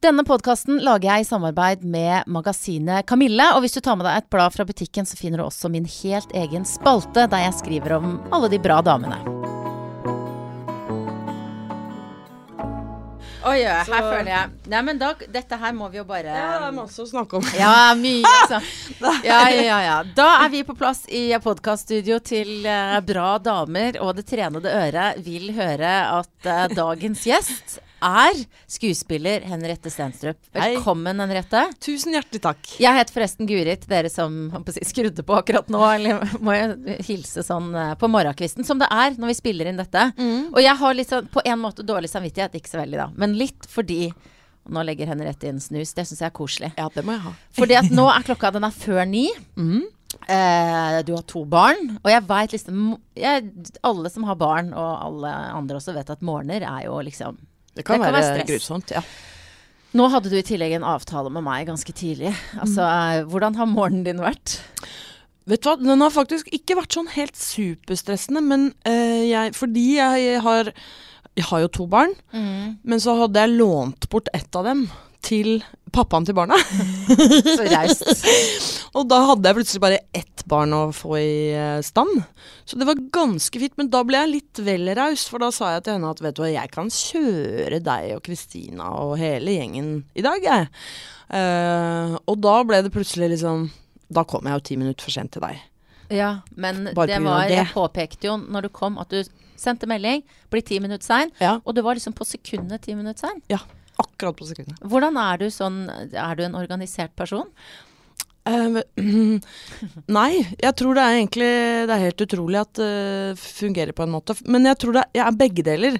Denne podkasten lager jeg i samarbeid med magasinet Kamille. Og hvis du tar med deg et blad fra butikken, så finner du også min helt egen spalte der jeg skriver om alle de bra damene. Oi, her Så- føler jeg Nei, men da Dette her må vi jo bare Ja, det er masse å snakke om. Ja, mye, altså. Ja, ja, ja, ja. Da er vi på plass i podkaststudio til uh, Bra damer, og det trenede øret vil høre at uh, dagens gjest er skuespiller Henriette Stenstrup. Hei. Velkommen, Henriette. Tusen hjertelig takk. Jeg heter forresten Guri, til dere som si, skrudde på akkurat nå. Eller må jeg hilse sånn eh, på morgenkvisten, som det er når vi spiller inn dette. Og jeg har litt sånn, på en måte dårlig samvittighet, ikke så veldig da, men litt fordi Nå legger Henriette inn snus, det syns jeg er koselig. Ja, det må jeg ha. Fordi at nå er klokka den er før ni. Eh, du har to barn. Og jeg veit liksom jeg, Alle som har barn, og alle andre også, vet at morgener er jo liksom Det kan, Det kan være, være grusomt. Ja. Nå hadde du i tillegg en avtale med meg ganske tidlig. Altså, mm. hvordan har morgenen din vært? Vet du hva, den har faktisk ikke vært sånn helt superstressende, men eh, jeg Fordi jeg har Jeg har jo to barn, men så hadde jeg lånt bort ett av dem til pappaen til barna. Så reist. Og da hadde jeg plutselig bare ett barn å få i eh, stand. Så det var ganske fint, men da ble jeg litt vel raus, for da sa jeg til henne at vet du hva, jeg kan kjøre deg og Kristina og hele gjengen i dag, jeg. Uh, og da ble det plutselig liksom Da kom jeg jo ti minutter for sent til deg. Ja, men Bare det var det. Jeg påpekte jo når du kom, at du sendte melding, blir ti minutter sein, Ja, og det var liksom på sekundet ti minutter sein. Akkurat på sekundet. Hvordan er du sånn Er du en organisert person? Uh, nei, jeg tror det er egentlig Det er helt utrolig at det fungerer på en måte. Men jeg tror det, jeg er begge deler.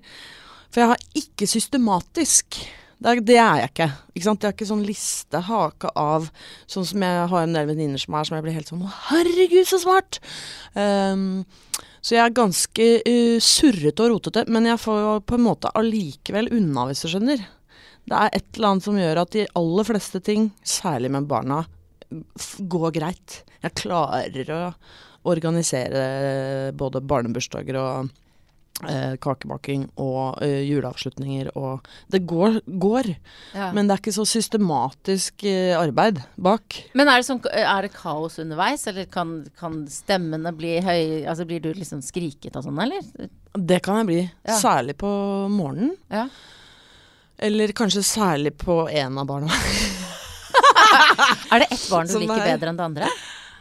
For jeg har ikke systematisk. Det er, det er jeg ikke. ikke sant? Jeg har ikke sånn liste haka av Sånn som jeg har en del venninner som er, som jeg blir helt sånn Å, herregud, så smart! Um, så jeg er ganske uh, surrete og rotete, men jeg får jo på en måte allikevel unna, hvis du skjønner. Det er et eller annet som gjør at de aller fleste ting, særlig med barna, går greit. Jeg klarer å organisere både barnebursdager og eh, kakebaking og eh, juleavslutninger og Det går, går, Ja. men det er ikke så systematisk eh, arbeid bak. Men er det, sånn, er det kaos underveis, eller kan, kan stemmene bli høye Altså blir du liksom skriket og sånn, eller? Det kan jeg bli. Ja. Særlig på morgenen. Ja. Eller kanskje særlig på en av barna. Er det ett barn du Som liker er- bedre enn det andre?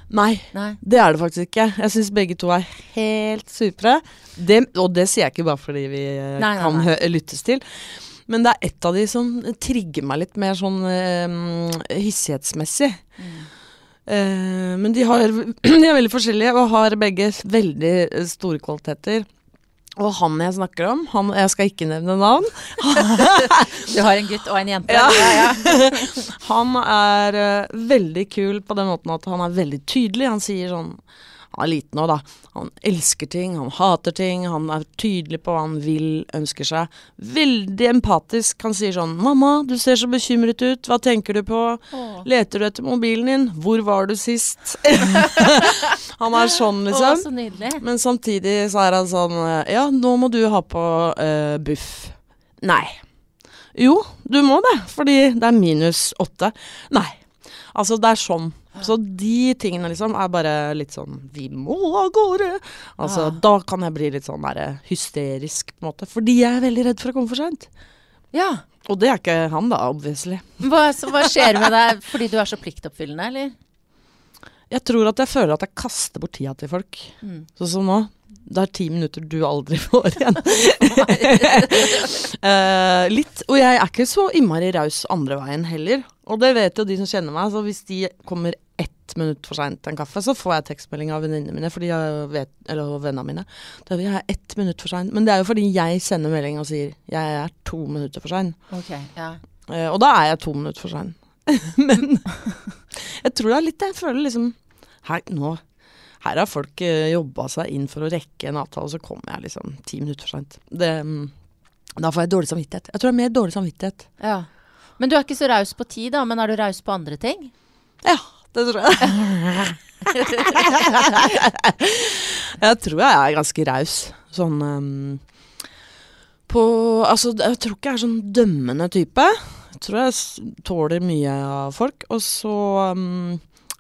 Nei, Nei. det er det faktisk ikke. Jeg syns begge to er helt supre. Det, og det sier jeg ikke bare fordi vi eh, Nei, kan lyttes til. Men det er ett av de som trigger meg litt mer sånn eh, hissighetsmessig. Mm. Uh, men de, har, de er veldig forskjellige og har begge veldig eh, store kvaliteter. Og han jeg snakker om, han, jeg skal ikke nevne navn, Du har en gutt og en jente? Ja. han er uh, veldig kul på den måten at han er veldig tydelig. Han sier sånn Han er liten nå, da. Han elsker ting, han hater ting. Han er tydelig på hva han vil, ønsker seg. Veldig empatisk. Han sier sånn 'Mamma, du ser så bekymret ut. Hva tenker du på? Åh. Leter du etter mobilen din? Hvor var du sist?' han er sånn, liksom. liksom. så nydelig. Men samtidig så er han sånn Ja, nå må du ha på uh, buff. Nei. Jo, du må det, fordi det er minus åtte. Nei. Altså, det er sånn. Så de tingene liksom er bare litt sånn Vi må av gårde. Altså, ja. da kan jeg bli litt sånn der, hysterisk, på en måte. Fordi jeg er veldig redd for å komme for seint. Ja. Og det er ikke han, da, obviously. Hva, så hva skjer med deg fordi du er så pliktoppfyllende, eller? Jeg tror at jeg føler at jeg kaster bort tida til folk. Mm. Sånn som nå. Det er ti minutter du aldri får igjen. uh, litt. Og jeg er ikke så innmari raus andre veien heller. Og det vet jo de som kjenner meg. Så hvis de kommer ett minutt for seint til en kaffe, så får jeg tekstmelding av venninnene mine, fordi jeg vet, eller vennene mine. Da vil jeg ha ett minutt for sein. Men det er jo fordi jeg sender melding og sier jeg er to minutter for sein. Okay, ja. uh, og da er jeg to minutter for sein. Men jeg tror det er litt. Jeg føler liksom her, nå, her har folk uh, jobba seg inn for å rekke en avtale, og så kommer jeg liksom ti minutter for seint. mm, Da får jeg dårlig samvittighet. Jeg tror det er mer dårlig samvittighet. ja. Men du er ikke så raus på tid, da. Men er du raus på andre ting? Ja, det tror jeg. jeg tror jeg er ganske raus. Sånn um, på Altså, jeg tror ikke jeg er sånn dømmende type. Jeg tror jeg tåler mye av folk. Og så um,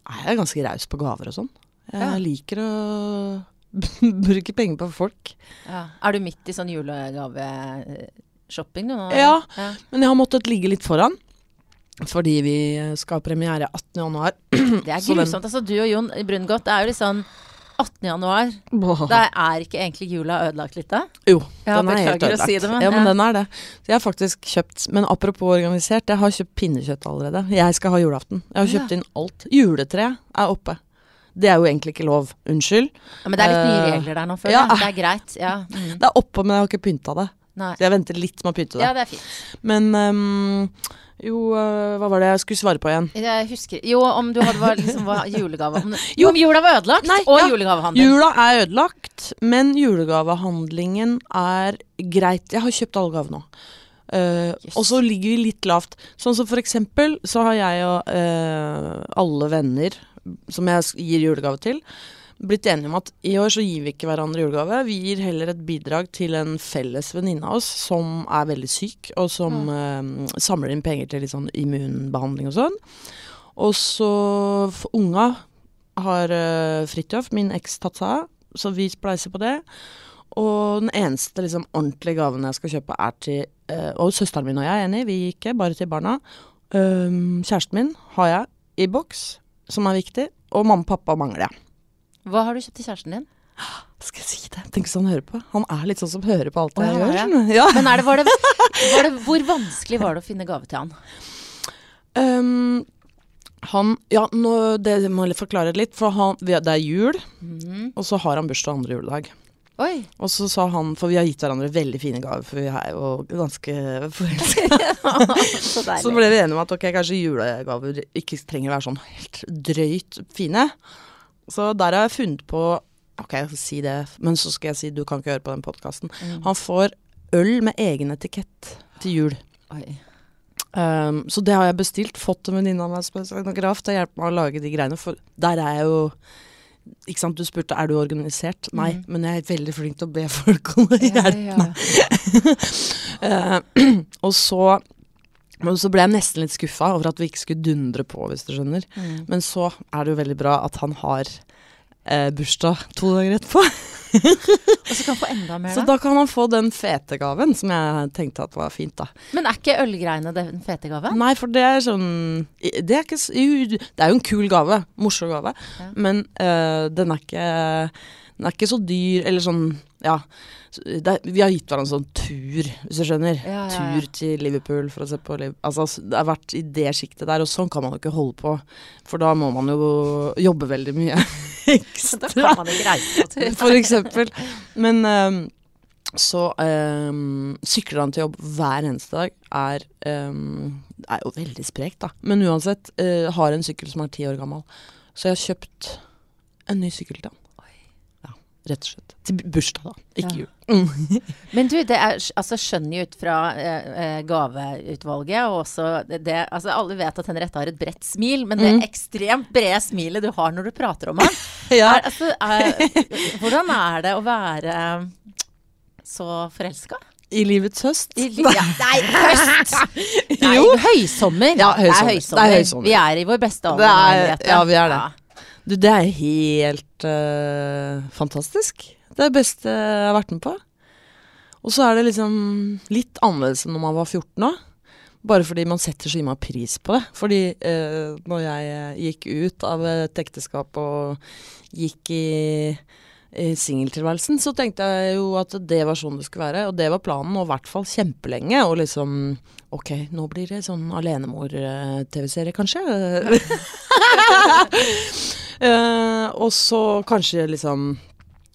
er jeg ganske raus på gaver og sånn. Jeg Ja. liker å bruke penger på folk. Ja. Er du midt i sånn julegaveshopping nå? Ja. ja. Men jeg har måttet ligge litt foran. Fordi vi skal ha premiere 18. januar. Det er grusomt. Altså, du og Jon Brungot, det er jo litt sånn 18. januar. Det er ikke egentlig jula ødelagt litt da? Jo, Ja, den er helt ødelagt. si det, men- ja, men ja. den er det. Så jeg har faktisk kjøpt Men apropos organisert, jeg har kjøpt pinnekjøtt allerede. Jeg skal ha julaften. Jeg har kjøpt inn alt. Juletreet er oppe. Det er jo egentlig ikke lov. Unnskyld. Ja, men det er litt nye Eh, regler der nå, føler ja. jeg. Det er greit. Ja. Mm. Det er oppe, men jeg har ikke pynta det. Nei. Så jeg venter litt med å pynte det. ja, det er fint. Men ehm, jo, øh, hva var det jeg skulle svare på igjen? Jeg husker Jo, om du hadde liksom var julegave om, Jo. om jula var ødelagt, Nei, og ja. julegavehandel. Jula er ødelagt, men julegavehandlingen er greit. Jeg har kjøpt alle gavene nå. Uh, Yes. Og så ligger vi litt lavt. Sånn som for eksempel så har jeg og uh, alle venner som jeg gir julegave til, blitt enige om at i år så gir vi ikke hverandre julegave. Vi gir heller et bidrag til en felles venninne av oss som er veldig syk, og som eh, samler inn penger til litt sånn immunbehandling og sånn. Og så unga har uh, Fridtjof, min eks, tatt seg av, så vi spleiser på det. Og den eneste liksom, ordentlige gaven jeg skal kjøpe, er til uh, Og søsteren min og jeg er enig, vi gir ikke, bare til barna. Um, kjæresten min har jeg i boks, som er viktig. Og mamma og pappa mangler jeg. Hva har du kjøpt til kjæresten din? Skal jeg si det? Tenk hvis han hører på. Han er litt sånn som hører på alt det jeg gjør. ja. Men det, var, det, var det, hvor vanskelig var det å finne gave til han? Um, han Ja, nå, det må jeg forklare litt, for han, det er jul, mm. og så har han bursdag andre juledag. Oi. Og så sa han, for vi har gitt hverandre veldig fine gaver, for vi er jo ganske forelska. Så. Så ble vi enige om at ok, kanskje julegaver ikke trenger å være sånn helt drøyt fine. Så der har jeg funnet på Ok, jeg skal si det, men så skal jeg si du kan ikke høre på den podkasten. Mm. Han får øl med egen etikett til jul. Um, så det har jeg bestilt. Fått en venninne av meg som er scenograf til å hjelpe meg å lage de greiene. For der er jeg jo Ikke sant, du spurte er du organisert. Nei, Mhm. men jeg er veldig flink til å be folk om å hjelpe Ja, ja. uh, og så men så ble jeg nesten litt skuffa over at vi ikke skulle dundre på, hvis du skjønner. Mm. Men så er det jo veldig bra at han har eh, bursdag to dager etterpå. Og så kan han få enda mer, Så da. da kan han få den fete gaven som jeg tenkte at var fint, da. Men er ikke ølgreiene den fete gaven? Nei, for det er sånn Det er, ikke, det er jo en kul gave. Morsom gave. Ja. Men eh, den er ikke Den er ikke så dyr, eller sånn Ja. Så Det vi har gitt hverandre sånn tur, hvis du skjønner. Ja, ja, ja. Tur til Liverpool for å se på Liverpool. Altså, det har vært i det sjiktet der, og sånn kan man jo ikke holde på. For da må man jo jobbe veldig mye Da ekstra. kan man ikke reise på tur. For eksempel. Men um, så um, sykler han til jobb hver eneste dag. Er, um, er jo veldig sprekt, da. Men uansett, uh, har en sykkel som er ti år gammel. Så jeg har kjøpt en ny sykkel til han. Rett og slett. Til bursdag, da. Ikke Ja. jul. Mm. Men du, det er altså skjønner jo ut fra eh, eh, gaveutvalget, og også det, Altså alle vet at Henriette har et bredt smil, men det Mm. ekstremt brede smilet du har når du prater om ham Ja. er, altså, er, Hvordan er det å være så forelska? I livets høst. I li- Ja, nei, høst! Nei, høysommer. Ja, Det er høysommer. høysommer. Det er høysommer. Vi er i vår beste alder. Er- ja, vi er det. Ja. Du, det er helt uh, fantastisk. Det er det beste jeg har vært med på. Og så er det liksom litt annerledes enn når man var 14 òg. Bare fordi man setter så innmari pris på det. Fordi uh, når jeg gikk ut av et ekteskap og gikk i singeltilværelsen, så tenkte jeg jo at det var sånn det skulle være. Og det var planen, og i hvert fall kjempelenge. Og liksom Ok, nå blir det sånn alenemor-TV-serie, kanskje. uh, og så kanskje liksom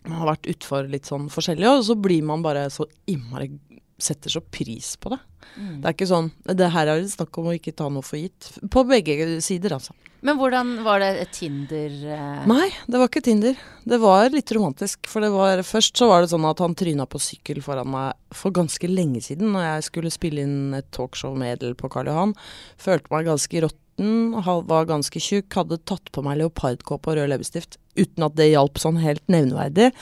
Man har vært utfor litt sånn forskjellig, og så blir man bare så innmari Setter så pris på det. Mm. Det er ikke sånn Det her er det snakk om å ikke ta noe for gitt. På begge sider, altså. Men hvordan var det Tinder eh, Nei, det var ikke Tinder. Det var litt romantisk. For det var, først så var det sånn at han tryna på sykkel foran meg for ganske lenge siden, når jeg skulle spille inn et talkshow med Edel på Karl Johan. Følte meg ganske råtten, var ganske tjukk, hadde tatt på meg leopardkåpe og rød leppestift uten at det hjalp sånn helt nevneverdig.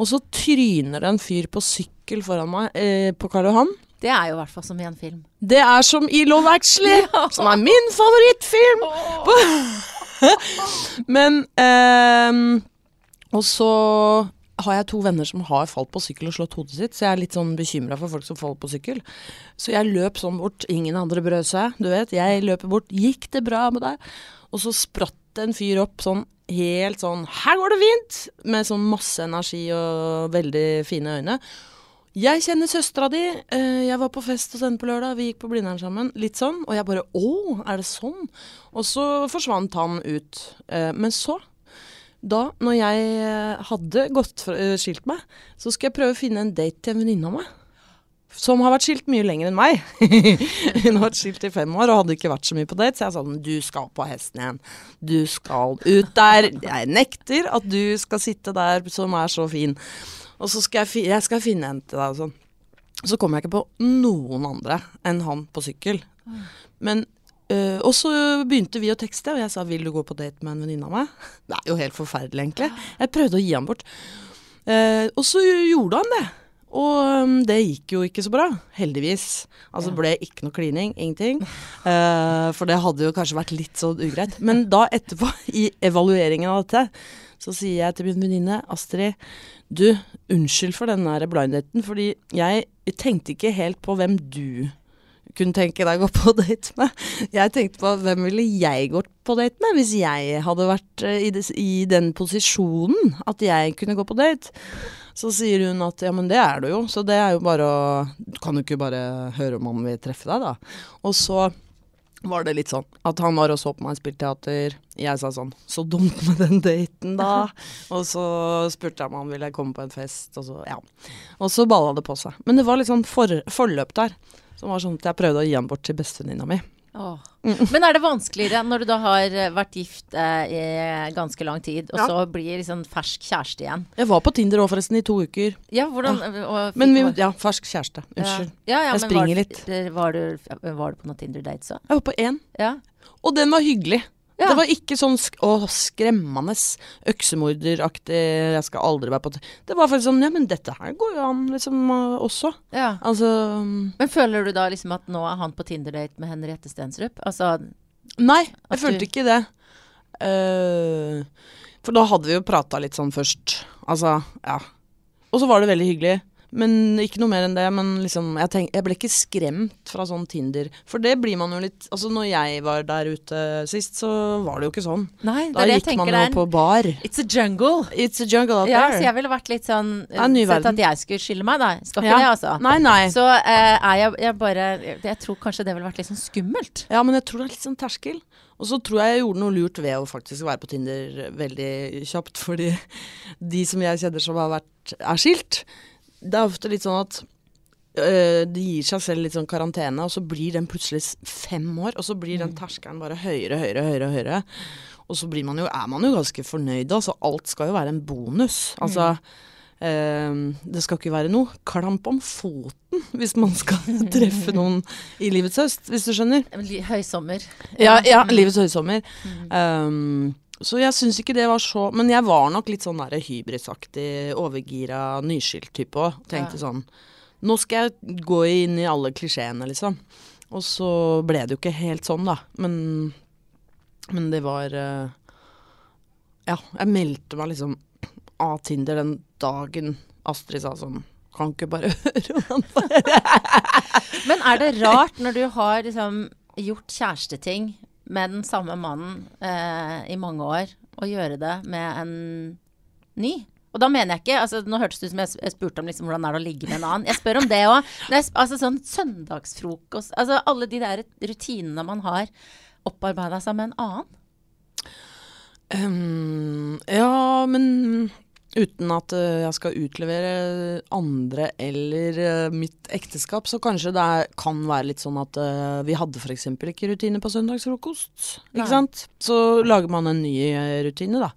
Og så tryner det en fyr på sykkel foran meg eh, på Karl Johan. Det er jo i hvert fall som i en film. Det er som i Love Actually, som er min favorittfilm! Men eh, Og så har jeg to venner som har falt på sykkel og slått hodet sitt, så jeg er litt sånn bekymra for folk som faller på sykkel. Så jeg løp sånn bort, ingen andre brød seg, du vet. Jeg løper bort. 'Gikk det bra med deg?' Og så spratt en fyr opp sånn helt sånn 'Her går det fint!' Med sånn masse energi og veldig fine øyne. Jeg kjenner søstera di. eh, Jeg var på fest hos henne på lørdag. Vi gikk på Blindern sammen. Litt sånn. Og jeg bare Å, er det sånn? Og så forsvant han ut. Eh, Men så, da når jeg hadde gått eh, skilt meg, så skulle jeg prøve å finne en date til en venninne av meg. Som har vært skilt mye lenger enn meg. Hun har vært skilt i fem år og hadde ikke vært så mye på date. Så jeg sa sånn Du skal på hesten igjen. Du skal ut der. Jeg nekter at du skal sitte der som er så fin. Og så skal jeg, jeg skal finne en til deg og sånn. Så kom jeg ikke på noen andre enn han på sykkel. Men Uh, Og så begynte vi å tekste, og jeg sa 'vil du gå på date med en venninne av meg'? Det er jo helt forferdelig, egentlig. Jeg prøvde å gi han bort. Uh, og så gjorde han det. Og øhm, det gikk jo ikke så bra, heldigvis. Altså Ja. ble ikke noe klining, ingenting. Uh, for det hadde jo kanskje vært litt sånn ugreit. Men da etterpå, i evalueringen av dette, så sier jeg til min venninne Astrid Du, unnskyld for den der blindheten, fordi jeg tenkte ikke helt på hvem du kunne tenke deg å gå på date med. Jeg tenkte på hvem ville jeg gått på date med hvis jeg hadde vært eh, i, des, i den posisjonen at jeg kunne gå på date. Så sier hun at ja, men det er du jo, så det er jo bare å Du kan jo ikke bare høre om han vil treffe deg, da. Og så var det litt sånn at han var og så på meg spille teater. Jeg sa sånn Så dumt med den daten, da. og så spurte jeg om han ville komme på en fest, og så ja. Og så balla det på seg. Men det var litt sånn for, forløp der. Som var sånn at jeg prøvde å gi han bort til bestevenninna mi. Åh. Men er det vanskeligere når du da har eh, vært gift eh, i ganske lang tid, og Ja. så blir liksom fersk kjæreste igjen? Jeg var på Tinder òg, forresten, i to uker. Ja, hvordan og, Men vi, ja, fersk kjæreste. Unnskyld. Ja, ja, Jeg springer var, litt. Var du, var du på noen Tinder-dates òg? Jeg var på én, Ja. og den var hyggelig. Ja. Det var ikke sånn sk å, skremmende øksemorderaktig 'jeg skal aldri være på t-». Det var faktisk sånn Ja, men dette her går jo an, liksom, også. ja. Altså Men føler du da liksom at nå er han på Tinder-date med Henriette Stensrup? Altså, Nei, jeg følte du- ikke det. Uh, for da hadde vi jo prata litt sånn først. Altså, ja. Og så var det veldig hyggelig. Men ikke noe mer enn det. Men liksom, jeg, tenk, jeg ble ikke skremt fra sånn Tinder. For det blir man jo litt Altså, når jeg var der ute sist, så var det jo ikke sånn. nei, det Da gikk man jo på bar. It's a jungle. It's a jungle out Ja, så jeg ville vært litt sånn Sett at jeg skulle skille meg, da. Skal ikke Ja. det, altså. Nei, nei. Så uh, er jeg, jeg bare Jeg tror kanskje det ville vært litt sånn skummelt. Ja, men jeg tror det er litt sånn terskel. Og så tror jeg jeg gjorde noe lurt ved å faktisk være på Tinder veldig kjapt, fordi de som jeg kjenner som har vært er skilt, det er ofte litt sånn at øh, de gir seg selv litt sånn karantene, og så blir den plutselig fem år, og så blir den terskelen bare høyere, høyere, høyere, høyere. Og så blir man jo, er man jo ganske fornøyd, altså alt skal jo være en bonus. Altså øh, det skal ikke være noe klamp om foten hvis man skal treffe noen i livets høst, hvis du skjønner. Høysommer. Ja, ja Mm. livets høysommer. Mm. Um, så jeg syns ikke det var så Men jeg var nok litt sånn der hybrisaktig, overgira, nyskilt type òg. Tenkte Ja. sånn Nå skal jeg gå inn i alle klisjeene, liksom. Og så ble det jo ikke helt sånn, da. Men, men det var eh, Ja, jeg meldte meg liksom av Tinder den dagen Astrid sa sånn Kan ikke bare høre om han Men er det rart når du har liksom gjort kjæresteting med den samme mannen eh, i mange år, og gjøre det med en ny? Og da mener jeg ikke altså Nå hørtes det ut som jeg spurte om liksom, hvordan er det å ligge med en annen. Jeg spør om det òg. Altså sånn søndagsfrokost Altså alle de der rutinene man har opparbeida seg med en annen. Um, ja, men uten at eh, jeg skal utlevere andre eller eh, mitt ekteskap, så kanskje det er, kan være litt sånn at eh, vi hadde f.eks. ikke rutine på søndagsfrokost. Nei. Ikke sant? Så lager man en ny rutine, da.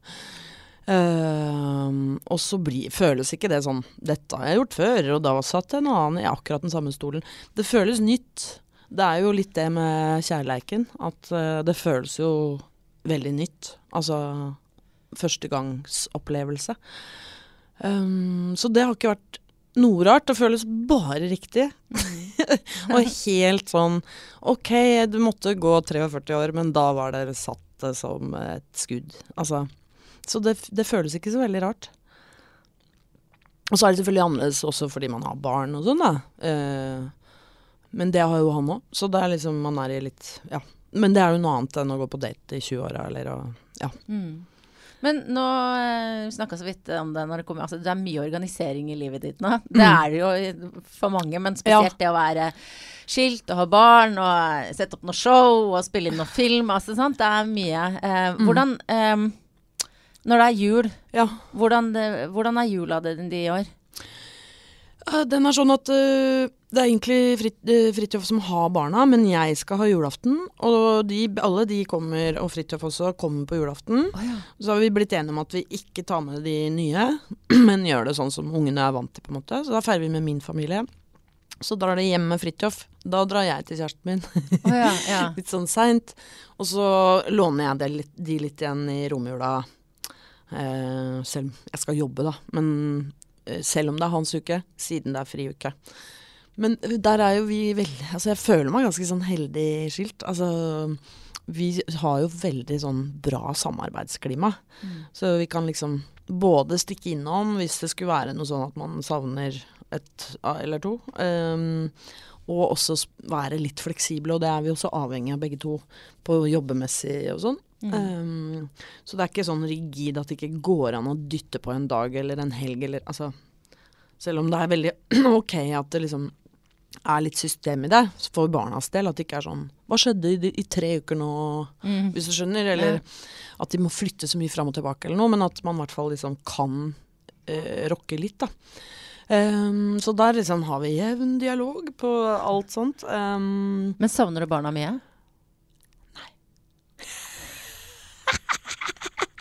Uh, og så bli, føles ikke det sånn Dette har jeg gjort før, og da satt en annen i akkurat den samme stolen. Det føles nytt. Det er jo litt det med kjærleiken, at uh, det føles jo veldig nytt. Altså førstegangsopplevelse. Um, så det har ikke vært noe rart. Det føles bare riktig. og helt sånn OK, du måtte gå 43 år, men da var det satt som et skudd. Altså Så det, det føles ikke så veldig rart. Og så er det selvfølgelig annerledes også fordi man har barn og sånn, da. Eh, men det har jo han òg, så det er liksom man er i litt Ja. Men det er jo noe annet enn å gå på date i 20-åra eller å Ja. Mm. Men nå eh, snakka så vidt om det når det kommer altså, Det er mye organisering i livet ditt nå. Det er det jo for mange, men spesielt ja. det å være skilt og ha barn og sette opp noe show og spille inn noe film. Altså, sant? Det er mye. Eh, mm. hvordan eh, Når det er jul, ja. hvordan, hvordan, er jula di i år? Den er sånn at uh, det er egentlig Frit, uh, Fridtjof som har barna, men jeg skal ha julaften. Og de, alle de kommer, og Fridtjof også, kommer på julaften. Oh, ja. Så har vi blitt enige om at vi ikke tar med de nye, men gjør det sånn som ungene er vant til, på en måte. Så da feirer vi med min familie. Så drar de hjem med Fridtjof. Da drar jeg til kjæresten min. Oh, ja, ja. litt sånn seint. Og så låner jeg de litt, de litt igjen i romjula. Eh, selv jeg skal jobbe, da. Men Eh, selv om det er hans uke, siden det er friuke. Men der er jo vi veldig Altså, jeg føler meg ganske sånn heldig skilt. Altså, vi har jo veldig sånn bra samarbeidsklima. Mm. Så vi kan liksom både stikke innom hvis det skulle være noe sånn at man savner et eller to. Um, og også være litt fleksible, og det er vi også avhengig av begge to på jobbemessig og sånn. Mm. Um, så det er ikke sånn rigid at det ikke går an å dytte på en dag eller en helg eller altså Selv om det er veldig ok at det liksom er litt system i det for barnas del. At det ikke er sånn Hva skjedde i, i tre uker nå, mm. hvis du skjønner? Eller ja. at de må flytte så mye fram og tilbake eller noe. Men at man i hvert fall liksom kan uh, rocke litt, da. Um, så der liksom har vi jevn dialog på alt sånt. Um, men savner du barna mye?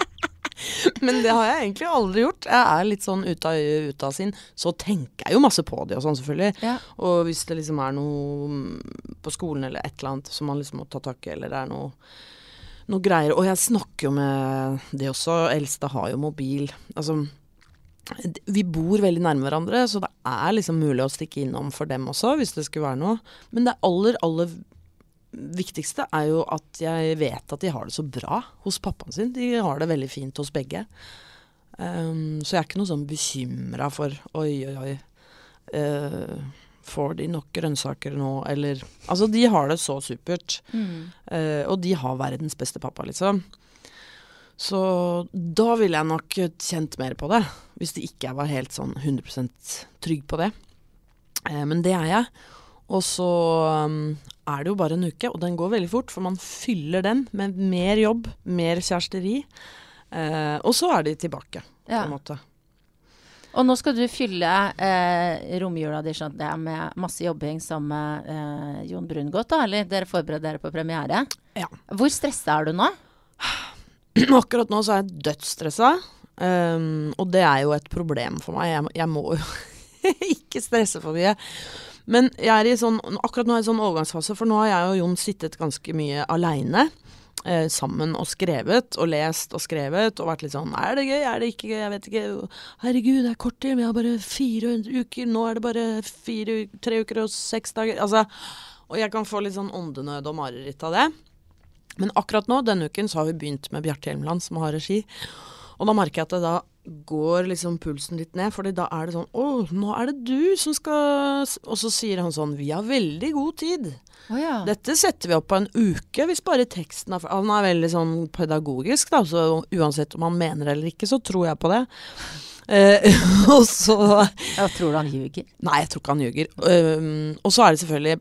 Men det har jeg egentlig aldri gjort. Jeg er litt sånn ut av øye, ute av sinn. Så tenker jeg jo masse på det og sånn, selvfølgelig. Ja. Og hvis det liksom er noe på skolen eller et eller annet som man liksom må ta tak i, eller det er noe, noe greier. Og jeg snakker jo med det også. Eldste har jo mobil. Altså vi bor veldig nærme hverandre, så det er liksom mulig å stikke innom for dem også, hvis det skulle være noe. Men det aller, aller viktigste er jo at jeg vet at de har det så bra hos pappaen sin. De har det veldig fint hos begge. Um, så jeg er ikke noe sånn bekymra for oi, oi, oi. Uh, får de nok grønnsaker nå, eller Altså, de har det så supert. Mm. Uh, og de har verdens beste pappa, liksom. Så da ville jeg nok kjent mer på det, hvis det ikke jeg var helt sånn 100% trygg på det. Uh, men det er jeg. Og så um, er det jo bare en uke, og den går veldig fort, for man fyller den med mer jobb, mer kjæresteri. Eh, og så er de tilbake, ja. på en måte. Og nå skal du fylle eh, romjula di sånn med masse jobbing som eh, Jon Brungot, da? Eller dere forbereder dere på premiere? Ja. Hvor stressa er du nå? Akkurat nå så er jeg dødsstressa. Um, og det er jo et problem for meg. Jeg, jeg må jo ikke stresse for mye. Men sånn, akkurat nå er jeg i sånn overgangsfase, for nå har jeg og Jon sittet ganske mye aleine. Eh, sammen og skrevet og lest og skrevet og vært litt sånn Er det gøy? Er det ikke gøy? Jeg vet ikke. Herregud, det er kort tid. Vi har bare fire uker. Nå er det bare fire, tre uker og seks dager. Altså, og jeg kan få litt sånn åndenød og mareritt av det. Men akkurat nå, denne uken, så har vi begynt med Bjarte Hjelmeland, som har regi. Og da merker jeg at det da går liksom pulsen litt ned, fordi da er det sånn Å, nå er det du som skal Og så sier han sånn Vi har veldig god tid. Oh, ja. Dette setter vi opp på en uke hvis bare teksten er Han er veldig sånn pedagogisk, da, så uansett om han mener det eller ikke, så tror jeg på det. Eh, og så ja, tror du han ljuger? Nei, jeg tror ikke han ljuger. Um, og så er det selvfølgelig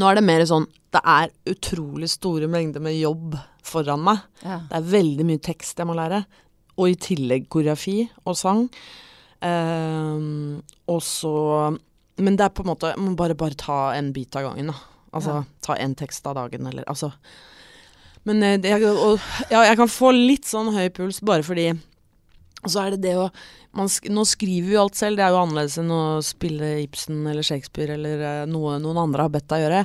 Nå er det mer sånn Det er utrolig store mengder med jobb foran meg. Ja. Det er veldig mye tekst jeg må lære og i tillegg koreografi og sang. Um, og så Men det er på en måte Man må bare, bare ta en bit av gangen, da. Altså ja. ta én tekst av dagen, eller altså Men jeg, og, ja, jeg kan få litt sånn høy puls bare fordi Og så er det det å man, Nå skriver vi jo alt selv, det er jo annerledes enn å spille Ibsen eller Shakespeare eller uh, noe noen andre har bedt deg gjøre.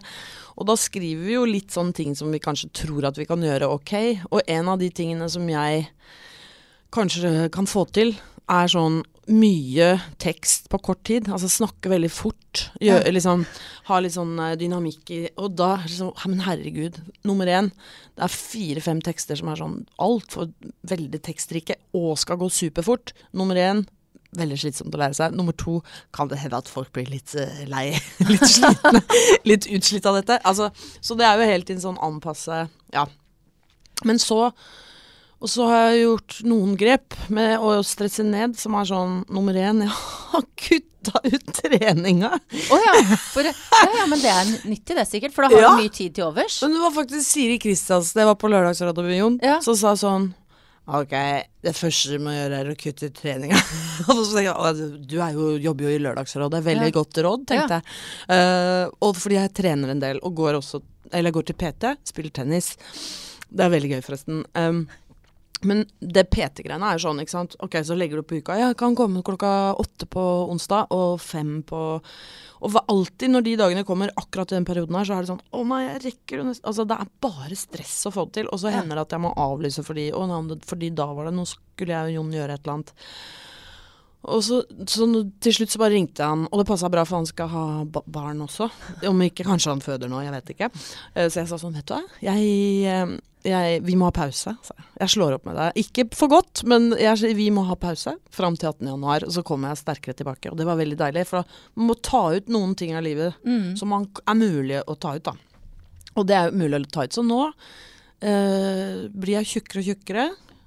Og da skriver vi jo litt sånne ting som vi kanskje tror at vi kan gjøre ok. Og en av de tingene som jeg kanskje kan få til, er sånn mye tekst på kort tid. Altså snakke veldig fort. Gjør, Ja. liksom, ha litt sånn eh, dynamikk i Og da sånn Men herregud, nummer én. Det er fire-fem tekster som er sånn altfor veldig tekstrike og skal gå superfort. Nummer én veldig slitsomt å lære seg. Nummer to kan det hende at folk blir litt uh, lei. litt slitne. litt utslitt av dette. Altså, så det er jo helt inn sånn anpasse Ja. Men så og så har jeg gjort noen grep med å stresse ned, som er sånn nummer én Jeg har kutta ut treninga. Å ja, for, ja, ja, men det er nyttig det sikkert, for da har Ja. du mye tid til overs. Men det var faktisk Siri Kristiansen, det var på Lørdagsradioen, Ja. som sa sånn Ok, det første du må gjøre er å kutte ut treninga. og så tenkte jeg, du jo, jobber jo i Lørdagsrådet, veldig Ja. godt råd, tenkte jeg. Uh, og fordi jeg trener en del, og går også Eller går til PT, spiller tennis. Det er veldig gøy, forresten. Um, men det PT-greiene er jo sånn, ikke sant. Ok, så legger du på uka. Ja, jeg kan komme klokka åtte på onsdag og fem på Og alltid når de dagene kommer, akkurat i den perioden her, så er det sånn Å nei, jeg rekker jo nesten Altså, det er bare stress å få det til. Og så hender det at jeg må avlyse fordi Å nei, fordi da var det Nå skulle jeg og Jon gjøre et eller annet. Og så, så til slutt så bare ringte han, og det passa bra, for han skal ha barn også. Om ikke kanskje han føder nå, jeg vet ikke. Eh, Så jeg sa sånn, vet du hva, jeg, eh, jeg, vi må ha pause. sa jeg. Slår opp med deg. Ikke for godt, men jeg, vi må ha pause fram til 18. januar, og så kommer jeg sterkere tilbake. Og det var veldig deilig, for man må ta ut noen ting av livet Mm. som man, er mulig å ta ut, da. Og det er mulig å ta ut. Så nå øh, blir jeg tjukkere og tjukkere.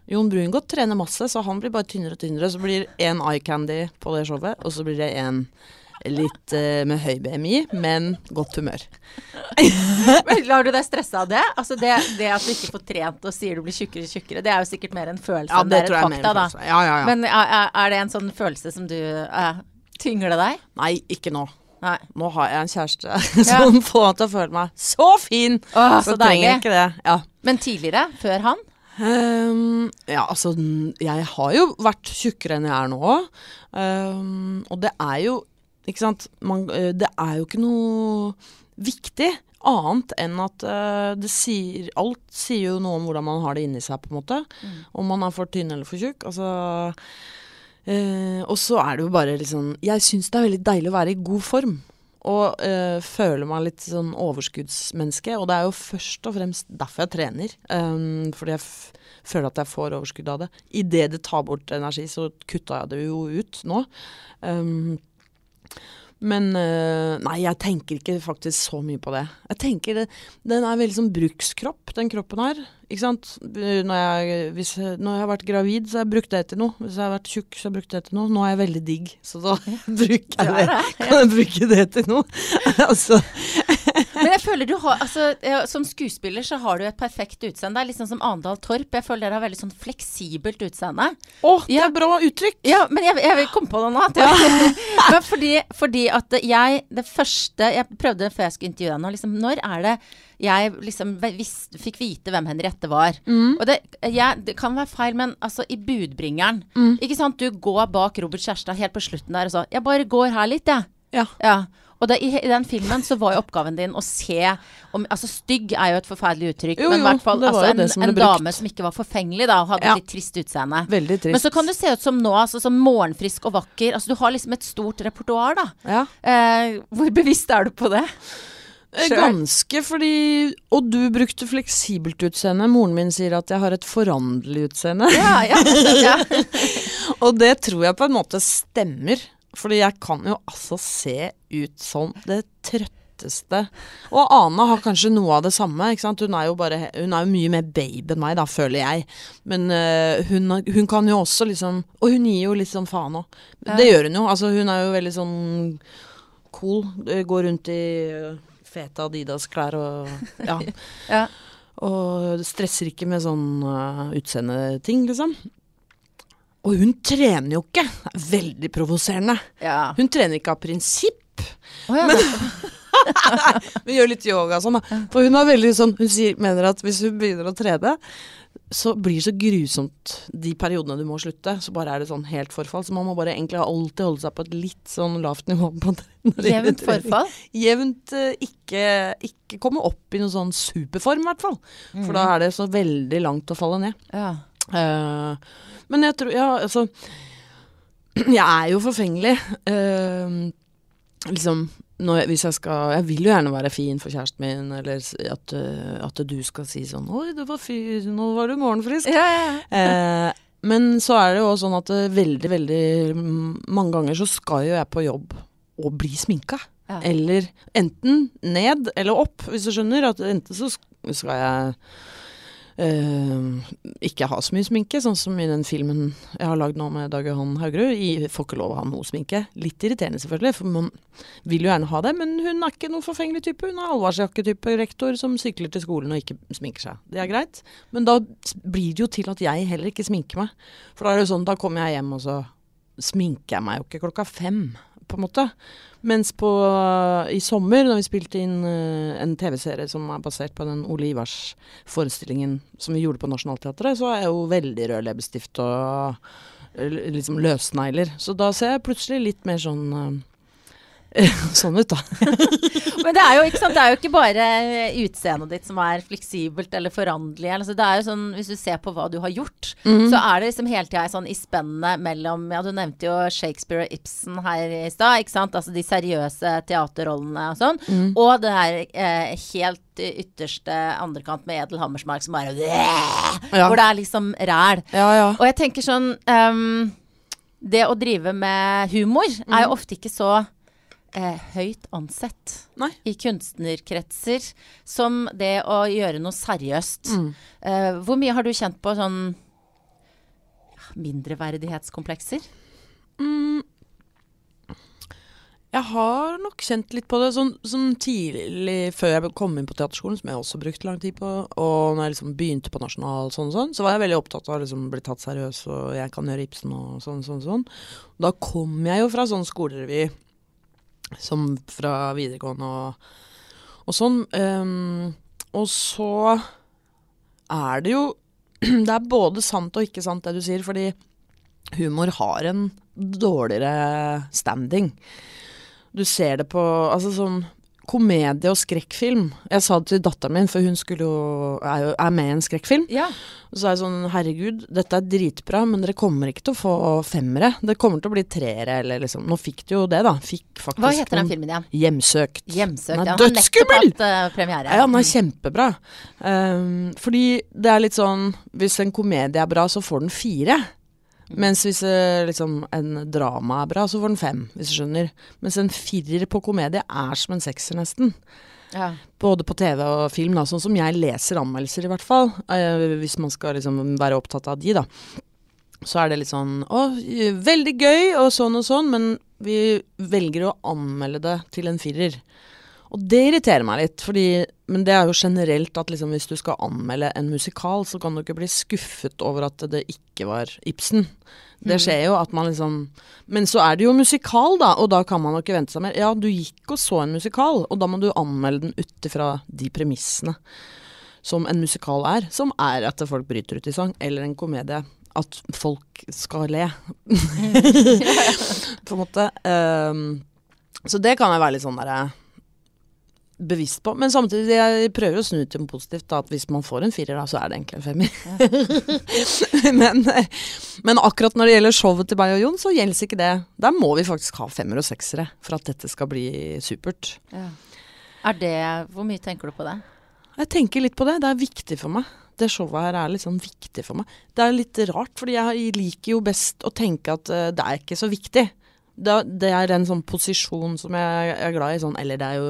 Jon Brungot trener masse, så han blir bare tynnere og tynnere. Så blir én eye candy på det showet, og så blir det en litt uh, med høy BMI, men godt humør. Men Lar du deg stresse av det? Altså det, det at du ikke får trent og sier du blir tjukkere og tjukkere, det er jo sikkert mer en følelse Ja, enn det det er et fakta, da. Ja, ja, ja. Men er, er- det en sånn følelse som du uh, Tynger det deg? Nei, ikke nå. Nei. Nå har jeg en kjæreste som får meg til å føle meg så fin. Åh, Så så trenger jeg ikke det. Ja. Men tidligere? Før han? Ehm, ja, altså Jeg har jo vært tjukkere enn jeg er nå. Um, og det er jo Ikke sant. Man, eh, det er jo ikke noe viktig annet enn at uh, det sier Alt sier jo noe om hvordan man har det inni seg, på en måte. Om man er for tynn eller for tjukk. Altså uh, Og så er det jo bare sånn Jeg syns det er veldig deilig å være i god form. Og eh, føler meg litt sånn overskuddsmenneske. Og det er jo først og fremst derfor jeg trener. Um, fordi jeg føler at jeg får overskudd av det. Idet det tar bort energi, så kutta jeg det jo ut nå. Um, men eh, nei, jeg tenker ikke faktisk så mye på det. Jeg tenker det, Den er veldig sånn brukskropp, den kroppen her. Ikke sant? Når jeg, hvis, når jeg har vært gravid, så har jeg brukt det til noe. Hvis jeg har vært tjukk, så har jeg brukt det til noe. Nå er jeg veldig digg, så da bruker jeg det. Kan jeg bruke det til noe? altså, Men jeg føler du har altså, Som skuespiller så har du et perfekt utseende. Det er litt sånn som Andal Torp. Jeg føler dere har veldig sånn fleksibelt utseende. å, det Ja. er bra uttrykk! Ja, men jeg, jeg vil komme på det nå. Ja. men fordi, fordi at jeg Det første jeg prøvde før jeg skulle intervjue deg nå, liksom, når er det jeg liksom vis, fikk vite hvem Henriette var? Og det, jeg, det kan være feil, men altså i Budbringeren Ikke sant, du går bak Robert Kjærstad helt på slutten der og så Jeg bare går her litt, jeg. Ja. Ja. Og det, i, i den filmen så var jo oppgaven din å se om Altså stygg er jo et forferdelig uttrykk, Jo, men i hvert fall altså, en, som en dame som ikke var forfengelig, da, og hadde Ja. et litt trist utseende. Veldig trist. Men så kan du se ut som nå, altså som morgenfrisk og vakker. Altså du har liksom et stort repertoar, da. ja. Eh, hvor bevisst er du på det? Selv. Ganske, fordi Og du brukte fleksibelt utseende. Moren min sier at jeg har et foranderlig utseende. Ja, ja. ja. Og det tror jeg på en måte stemmer. Fordi jeg kan jo altså se ut som det trøtteste Og Ana har kanskje noe av det samme. ikke sant? Hun er jo bare, hun er jo mye mer babe enn meg, da, føler jeg. Men øh, hun, hun kan jo også liksom Og hun gir jo litt sånn faen òg. Det gjør hun jo. Altså Hun er jo veldig sånn cool. Går rundt i øh, fete Adidas-klær og Ja. ja. Og stresser ikke med sånn uh, utseendeting, liksom. Og hun trener jo ikke. Veldig provoserende. ja. Hun trener ikke av prinsipp. Oh, ja. Hun gjør litt yoga og sånn. For hun er veldig sånn Hun sier, mener at hvis hun begynner å trene, så blir det så grusomt de periodene du må slutte. Så bare er det sånn helt forfall. Så man må bare egentlig alltid holde seg på et litt sånn lavt nivå. på Jevnt forfall. Jevnt eh, ikke, ikke komme opp i noen sånn superform, i hvert fall. For da er det så veldig langt å falle ned. Ja. Eh, men jeg tror Ja, altså Jeg er jo forfengelig. Uh, liksom jeg, hvis jeg skal Jeg vil jo gjerne være fin for kjæresten min, eller at, eh, at du skal si sånn 'Oi, du var fyr, nå var du morgenfrisk'. Ja, ja, ja. Eh, men så er det jo sånn at veldig, veldig mange ganger så skal jo jeg på jobb og bli sminka. Ja. Eller enten ned eller opp, hvis du skjønner. At enten så skal jeg ikke ha så mye sminke, sånn som i den filmen jeg har lagd nå med Dag Johan Haugerud. I- Får ikke lov å ha noe sminke. Litt irriterende selvfølgelig, for man vil jo gjerne ha det. Men hun er ikke noen forfengelig type. Hun er allvarsjakketype rektor som sykler til skolen og ikke sminker seg. Det er greit. Men da blir det jo til at jeg heller ikke sminker meg. For da er det jo sånn, da kommer jeg hjem og så sminker jeg meg jo ikke klokka fem, på en måte. Mens på, i sommer, da vi spilte inn eh, en TV-serie som er basert på den Ole Ivars-forestillingen som vi gjorde på Nationaltheatret, så er jeg jo veldig rød leppestift og eh, liksom løsnegler. Så da ser jeg plutselig litt mer sånn eh, sånn ut, da. Men det er jo ikke sant, det er jo ikke bare utseendet ditt som er fleksibelt eller foranderlig. Altså, det er jo sånn, hvis du ser på hva du har gjort, Mhm. så er det liksom hele tida sånn i spennet mellom Ja, du nevnte jo Shakespeare og Ibsen her i stad, ikke sant. Altså de seriøse teaterrollene og sånn. Mm. Og det her eh, helt ytterste andrekant med Edel Hammersmark som bare Ja. Hvor det er liksom ræl. Ja, ja. Og jeg tenker sånn um, Det å drive med humor er jo ofte ikke så eh, høyt ansett Nei. i kunstnerkretser som det å gjøre noe seriøst. Mm. Eh, hvor mye har du kjent på sånn mindreverdighetskomplekser? Mm. Jeg har nok kjent litt på det sånn, sånn tidlig før jeg kom inn på teaterskolen, som jeg også brukte lang tid på, og når jeg liksom begynte på Nasjonal, sånn sånn, så var jeg veldig opptatt av å liksom bli tatt seriøs, og jeg kan gjøre Ibsen og sånn sånn sånn. Da kom jeg jo fra sånn skolerevy, som fra videregående og, og sånn. Um, og så er det jo Det er både sant og ikke sant det du sier, fordi humor har en dårligere standing. Du ser det på Altså sånn komedie og skrekkfilm. Jeg sa det til datteren min, for hun skulle jo er, jo, er med i en skrekkfilm. Ja. Og så er jeg sånn Herregud, dette er dritbra, men dere kommer ikke til å få femmere. Det kommer til å bli treere, eller liksom Nå fikk du jo det, da. Fikk faktisk Hva heter den filmen igjen? Hjemsøkt. Hjemsøkt. Den er ja. Dødsskummel! eh, premiere. Ja, den er kjempebra. Um, fordi det er litt sånn Hvis en komedie er bra, så får den fire. Mens hvis eh, liksom, en drama er bra, så får den fem, hvis du skjønner. Mens en firer på komedie er som en sekser, nesten. Ja. Både på TV og film, da, sånn som jeg leser anmeldelser, i hvert fall. Eh, hvis man skal liksom være opptatt av de, da. Så er det litt sånn Å, veldig gøy, og sånn og sånn, men vi velger å anmelde det til en firer. Og det irriterer meg litt, fordi, men det er jo generelt at liksom hvis du skal anmelde en musikal, så kan du ikke bli skuffet over at det ikke var Ibsen. Det skjer jo at man liksom Men så er det jo musikal, da, og da kan man jo ikke vente seg mer. Ja, du gikk og så en musikal, og da må du anmelde den ut ifra de premissene som en musikal er, som er at folk bryter ut i sang, eller en komedie. At folk skal le, på en måte. Um, så det kan jeg være litt sånn derre bevisst på. Men samtidig, jeg prøver å snu til noe positivt. Da, at hvis man får en firer, da, så er det egentlig en femmer. men, men akkurat når det gjelder showet til meg og Jon, så gjelder ikke det. Der må vi faktisk ha femmer og seksere for at dette skal bli supert. Ja. Er det Hvor mye tenker du på det? Jeg tenker litt på det. Det er viktig for meg. Det showet her er litt sånn viktig for meg. Det er litt rart, fordi jeg liker jo best å tenke at eh, det er ikke så viktig. Det, det er en sånn posisjon som jeg er glad i, sånn Eller det er jo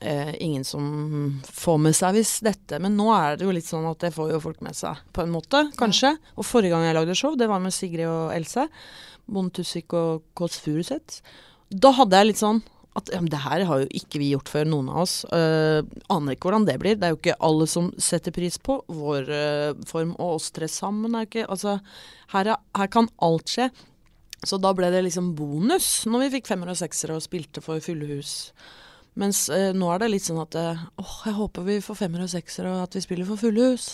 eh, ingen som får med seg hvis dette Men nå er det jo litt sånn at det får jo folk med seg, på en måte, kanskje. Og forrige gang jeg lagde show, det var med Sigrid og Else. Bonde Tusvik og Kåss Furuseth. Da hadde jeg litt sånn at ja, men det her har jo ikke vi gjort før, noen av oss. Uh, aner ikke hvordan det blir. Det er jo ikke alle som setter pris på vår uh, form, og oss tre sammen er ikke Altså, her, er, her kan alt skje. Så da ble det liksom bonus når vi fikk femmer og seksere og spilte for fulle hus. Mens eh, nå er det litt sånn at eh, åh, jeg håper vi får femmer og seksere og at vi spiller for fulle hus.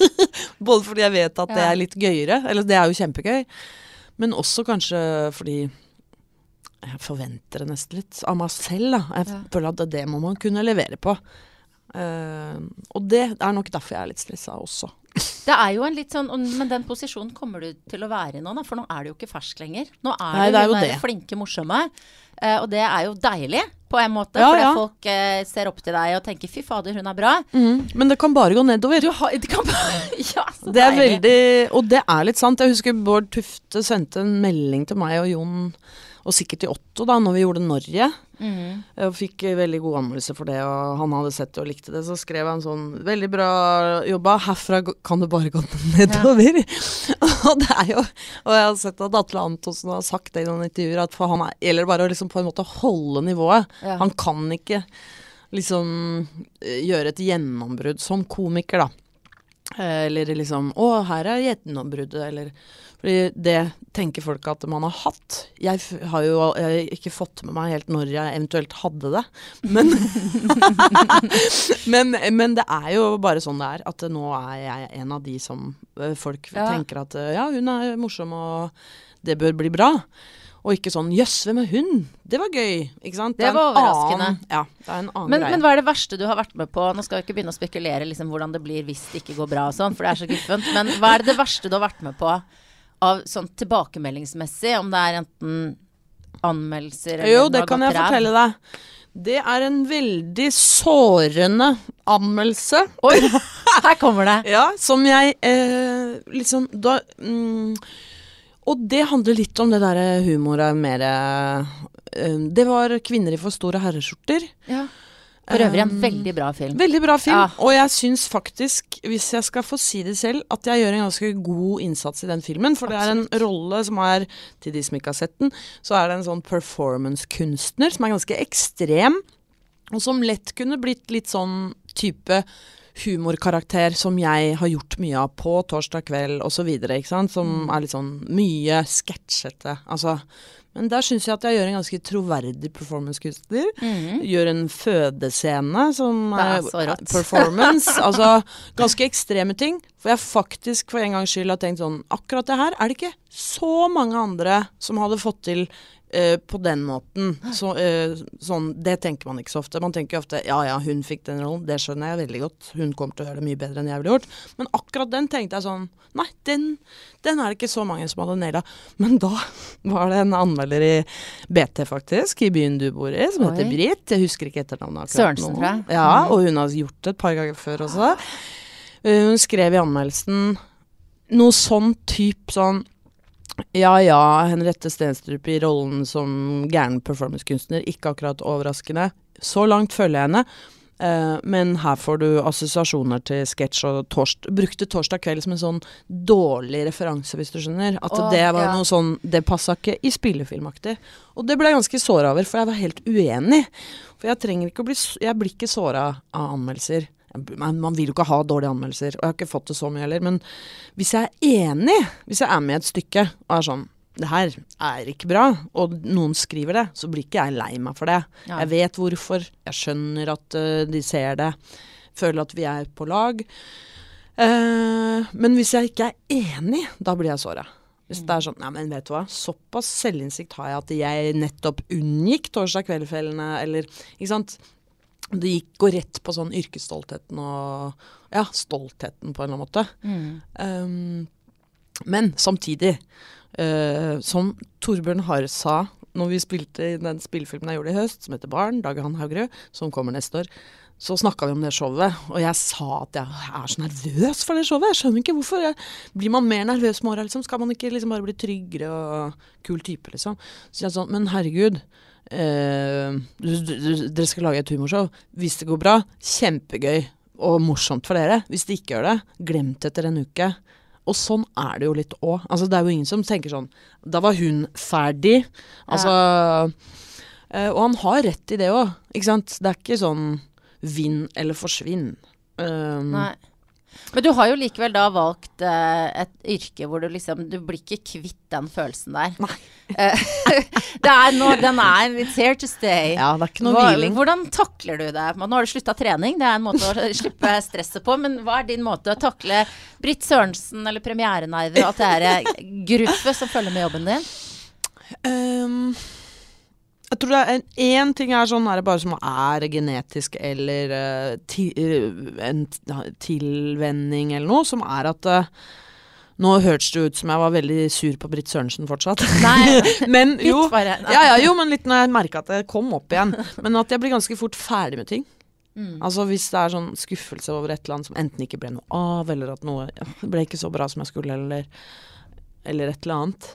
Både fordi jeg vet at det er litt gøyere, eller det er jo kjempegøy, men også kanskje fordi jeg forventer det nesten litt av meg selv. da. Jeg Ja. føler at det må man kunne levere på. Uh, og det er nok derfor jeg er litt stressa også. Det er jo en litt sånn, Men den posisjonen kommer du til å være i nå, da, for nå er du jo ikke fersk lenger. Nå er Nei, du det er jo det. flinke, morsomme. eh, og det er jo deilig, på en måte. Ja, fordi ja. folk eh, ser opp til deg og tenker 'fy fader, hun er bra'. Men det kan bare gå nedover. Du har, det kan, ja, Det er deilig. veldig Og det er litt sant. Jeg husker Bård Tufte sendte en melding til meg og Jon, og sikkert i Otto, da når vi gjorde Norge. Mhm. Og fikk eh, veldig god anmeldelse for det, og han hadde sett det og likte det. Så skrev han sånn 'Veldig bra jobba. Herfra kan det bare gå nedover'. og det er jo Og jeg har sett at Atle Antonsen har sagt det i noen intervjuer, at for han er, gjelder bare å liksom på en måte holde nivået. Ja. Han kan ikke liksom eh, gjøre et gjennombrudd som komiker, da. Eh, Eller liksom 'Å, her er gjennombruddet', eller Fordi det tenker folk at man har hatt. Jeg har jo jeg har ikke fått med meg helt når jeg eventuelt hadde det. Men, men, men det er jo bare sånn det er. At nå er jeg en av de som eh, folk Ja. tenker at eh, ja, hun er morsom og det bør bli bra. Og ikke sånn 'jøss, hvem er hun?' Det var gøy. Ikke sant? Det det var overraskende. Annen, ja, det er en annen Men, greie. men hva er det verste du har vært med på? Nå skal vi ikke begynne å spekulere liksom, hvordan det blir hvis det ikke går bra og sånn, for det er så guffent. Men hva er det verste du har vært med på av sånn tilbakemeldingsmessig? Om det er enten anmeldelser eller Jo, det kan jeg ræv? fortelle deg. Det er en veldig sårende anmeldelse. Oi, her kommer det. Ja, som jeg eh, liksom da mm, Og det handler litt om det derre humoret mer eh, Det var 'Kvinner i for store herreskjorter'. Ja. For øvrig en Um, veldig bra film. Veldig bra film. Ja. Og jeg syns faktisk, hvis jeg skal få si det selv, at jeg gjør en ganske god innsats i den filmen. For det er en rolle som er, til de som ikke har sett den, så er det en sånn performance-kunstner som er ganske ekstrem. Og som lett kunne blitt litt sånn type humorkarakter som jeg har gjort mye av på torsdag kveld osv. Som er litt sånn mye sketsjete. Altså. Men der syns jeg at jeg gjør en ganske troverdig performancekunstner. Mm. Gjør en fødescene som er er performance. altså ganske ekstreme ting. For jeg faktisk for en gangs skyld har tenkt sånn Akkurat det her er det ikke så mange andre som hadde fått til eh, på den måten. Så, eh, sånn, det tenker man ikke så ofte. Man tenker ofte ja ja, hun fikk den rollen, det skjønner jeg veldig godt. Hun kommer til å gjøre det mye bedre enn jeg ville gjort. Men akkurat den tenkte jeg sånn Nei, den, den er det ikke så mange som hadde naila. Men da var det en anmelder i BT, faktisk, i byen du bor i, som Oi. heter Britt. Jeg husker ikke etternavnet akkurat Sørensen, nå. tror jeg. Ja, Mhm. og hun har gjort det et par ganger før også. Eh, Hun skrev i anmeldelsen noe sånn type sånn ja ja, Henriette Stenstrup i rollen som gæren performancekunstner, ikke akkurat overraskende. Så langt følger jeg henne. Uh, men her får du assosiasjoner til sketsj og torst, brukte torsdag kveld som en sånn dårlig referanse, hvis du skjønner. At oh, det var ja. noe sånn Det passa ikke i spillefilmaktig. Og det ble jeg ganske såra over, for jeg var helt uenig. For jeg trenger ikke å bli Jeg blir ikke såra av anmeldelser. Man, man vil jo ikke ha dårlige anmeldelser, og jeg har ikke fått det så mye heller. Men hvis jeg er enig, hvis jeg er med i et stykke og er sånn det her er ikke bra, og noen skriver det, så blir ikke jeg lei meg for det. Ja. Jeg vet hvorfor, jeg skjønner at uh, de ser det, føler at vi er på lag. Uh, men hvis jeg ikke er enig, da blir jeg såra. Hvis det er sånn, ja, men vet du hva, såpass selvinnsikt har jeg at jeg nettopp unngikk torsdag kveld-fellene, eller ikke sant. Det gikk, går rett på sånn yrkesstoltheten og ja, stoltheten på en eller annen måte. Mm. Um, men samtidig, uh, som Torbjørn Harr sa når vi spilte i den spillefilmen jeg gjorde i høst, som heter Barn, Dag Johan Haugerud, som kommer neste år, så snakka vi om det showet, og jeg sa at jeg er så nervøs for det showet. Jeg skjønner ikke hvorfor. Jeg, blir man mer nervøs med åra, liksom? Skal man ikke liksom bare bli tryggere og kul type, liksom? Så jeg sånn, men herregud. eh, du- du- du- dere skal lage et humorshow. Hvis det går bra, kjempegøy og morsomt for dere. Hvis det ikke gjør det, glemt etter en uke. Og sånn er det jo litt òg. Altså, det er jo ingen som tenker sånn Da var hun ferdig. Altså eh, Og han har rett i det òg, ikke sant. Det er ikke sånn vinn eller forsvinn. Um, Nei. Men du har jo likevel da valgt uh, et yrke hvor du liksom Du blir ikke kvitt den følelsen der. Nei. Eh, det er noe, Den er It's here to stay. Ja, det er ikke noe Hva, hviling. hvordan takler du det? Nå har du slutta trening, det er en måte å slippe stresset på. Men hva er din måte å takle Britt Sørensen eller premierenerver og alt det her gruffet som følger med jobben din? Um, Jeg tror det er en, én ting er sånn er bare som er genetisk eller uh, ti, uh, en tilvenning eller noe, som er at uh, Nå hørtes det ut som jeg var veldig sur på Britt Sørensen fortsatt. Nei, men jo, bare. Ja, ja, jo, men litt når jeg merka at det kom opp igjen. Men at jeg blir ganske fort ferdig med ting. Mm. Altså Hvis det er sånn skuffelse over et eller annet som enten ikke ble noe av, eller at noe ble ikke så bra som jeg skulle, eller, eller et eller annet,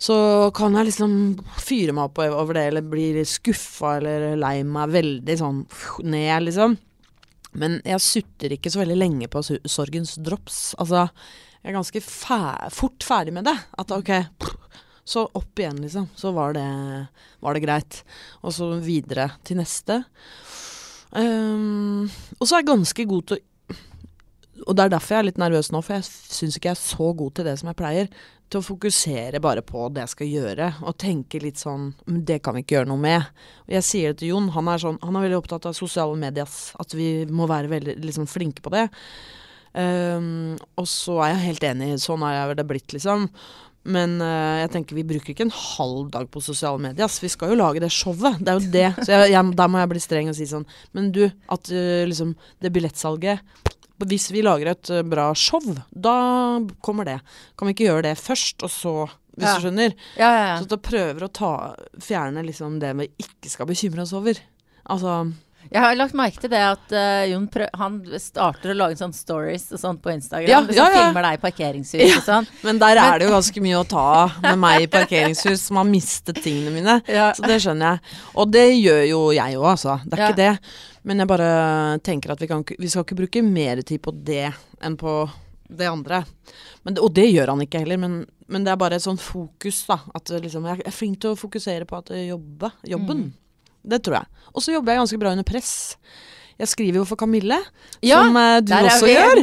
så kan jeg liksom fyre meg opp over det, eller bli skuffa eller lei meg veldig sånn ned, liksom. Men jeg sutter ikke så veldig lenge på sorgens drops. Altså, jeg er ganske fæ fort ferdig med det. At ok, så opp igjen, liksom. Så var det, var det greit. Og så videre til neste. Um, og så er jeg ganske god til å Og det er derfor jeg er litt nervøs nå, for jeg syns ikke jeg er så god til det som jeg pleier. Til å fokusere bare på det jeg skal gjøre, og tenke litt sånn "Men Det kan vi ikke gjøre noe med. Og jeg sier det til Jon, han er, sånn, han er veldig opptatt av sosiale medier, At vi må være veldig liksom, flinke på det. Um, og så er jeg helt enig, sånn er jeg vel det blitt, liksom. Men uh, jeg tenker vi bruker ikke en halv dag på sosiale medier. Vi skal jo lage det showet. Det er jo det. Så jeg, jeg, der må jeg bli streng og si sånn Men du, at uh, liksom det billettsalget Hvis vi lager et eh, bra show, da kommer det. Kan vi ikke gjøre det først, og så Hvis Ja. du skjønner? Ja, ja, Så ja. at jeg prøver å ta, fjerne liksom det vi ikke skal bekymre oss over. Altså Jeg har lagt merke til det at uh, Jon han starter å lage sånne stories og sånt på Instagram. Ja, som ja, ja. filmer deg i parkeringshus og sånn. Men der er det jo ganske mye å ta av med meg i parkeringshus som har mistet tingene mine. Ja. Så det skjønner jeg. Og det gjør jo jeg òg, altså. Det er Ja. ikke det. Men jeg bare tenker at vi, kan, vi skal ikke bruke mer tid på det enn på det andre. Men, det- og det gjør han ikke heller, men, men det er bare et sånn fokus, da. At liksom, jeg er flink til å fokusere på at jobbe, jobben. Det tror jeg. Og så jobber jeg ganske bra under press. Jeg skriver jo for Kamille, Ja, som eh, du også gjør.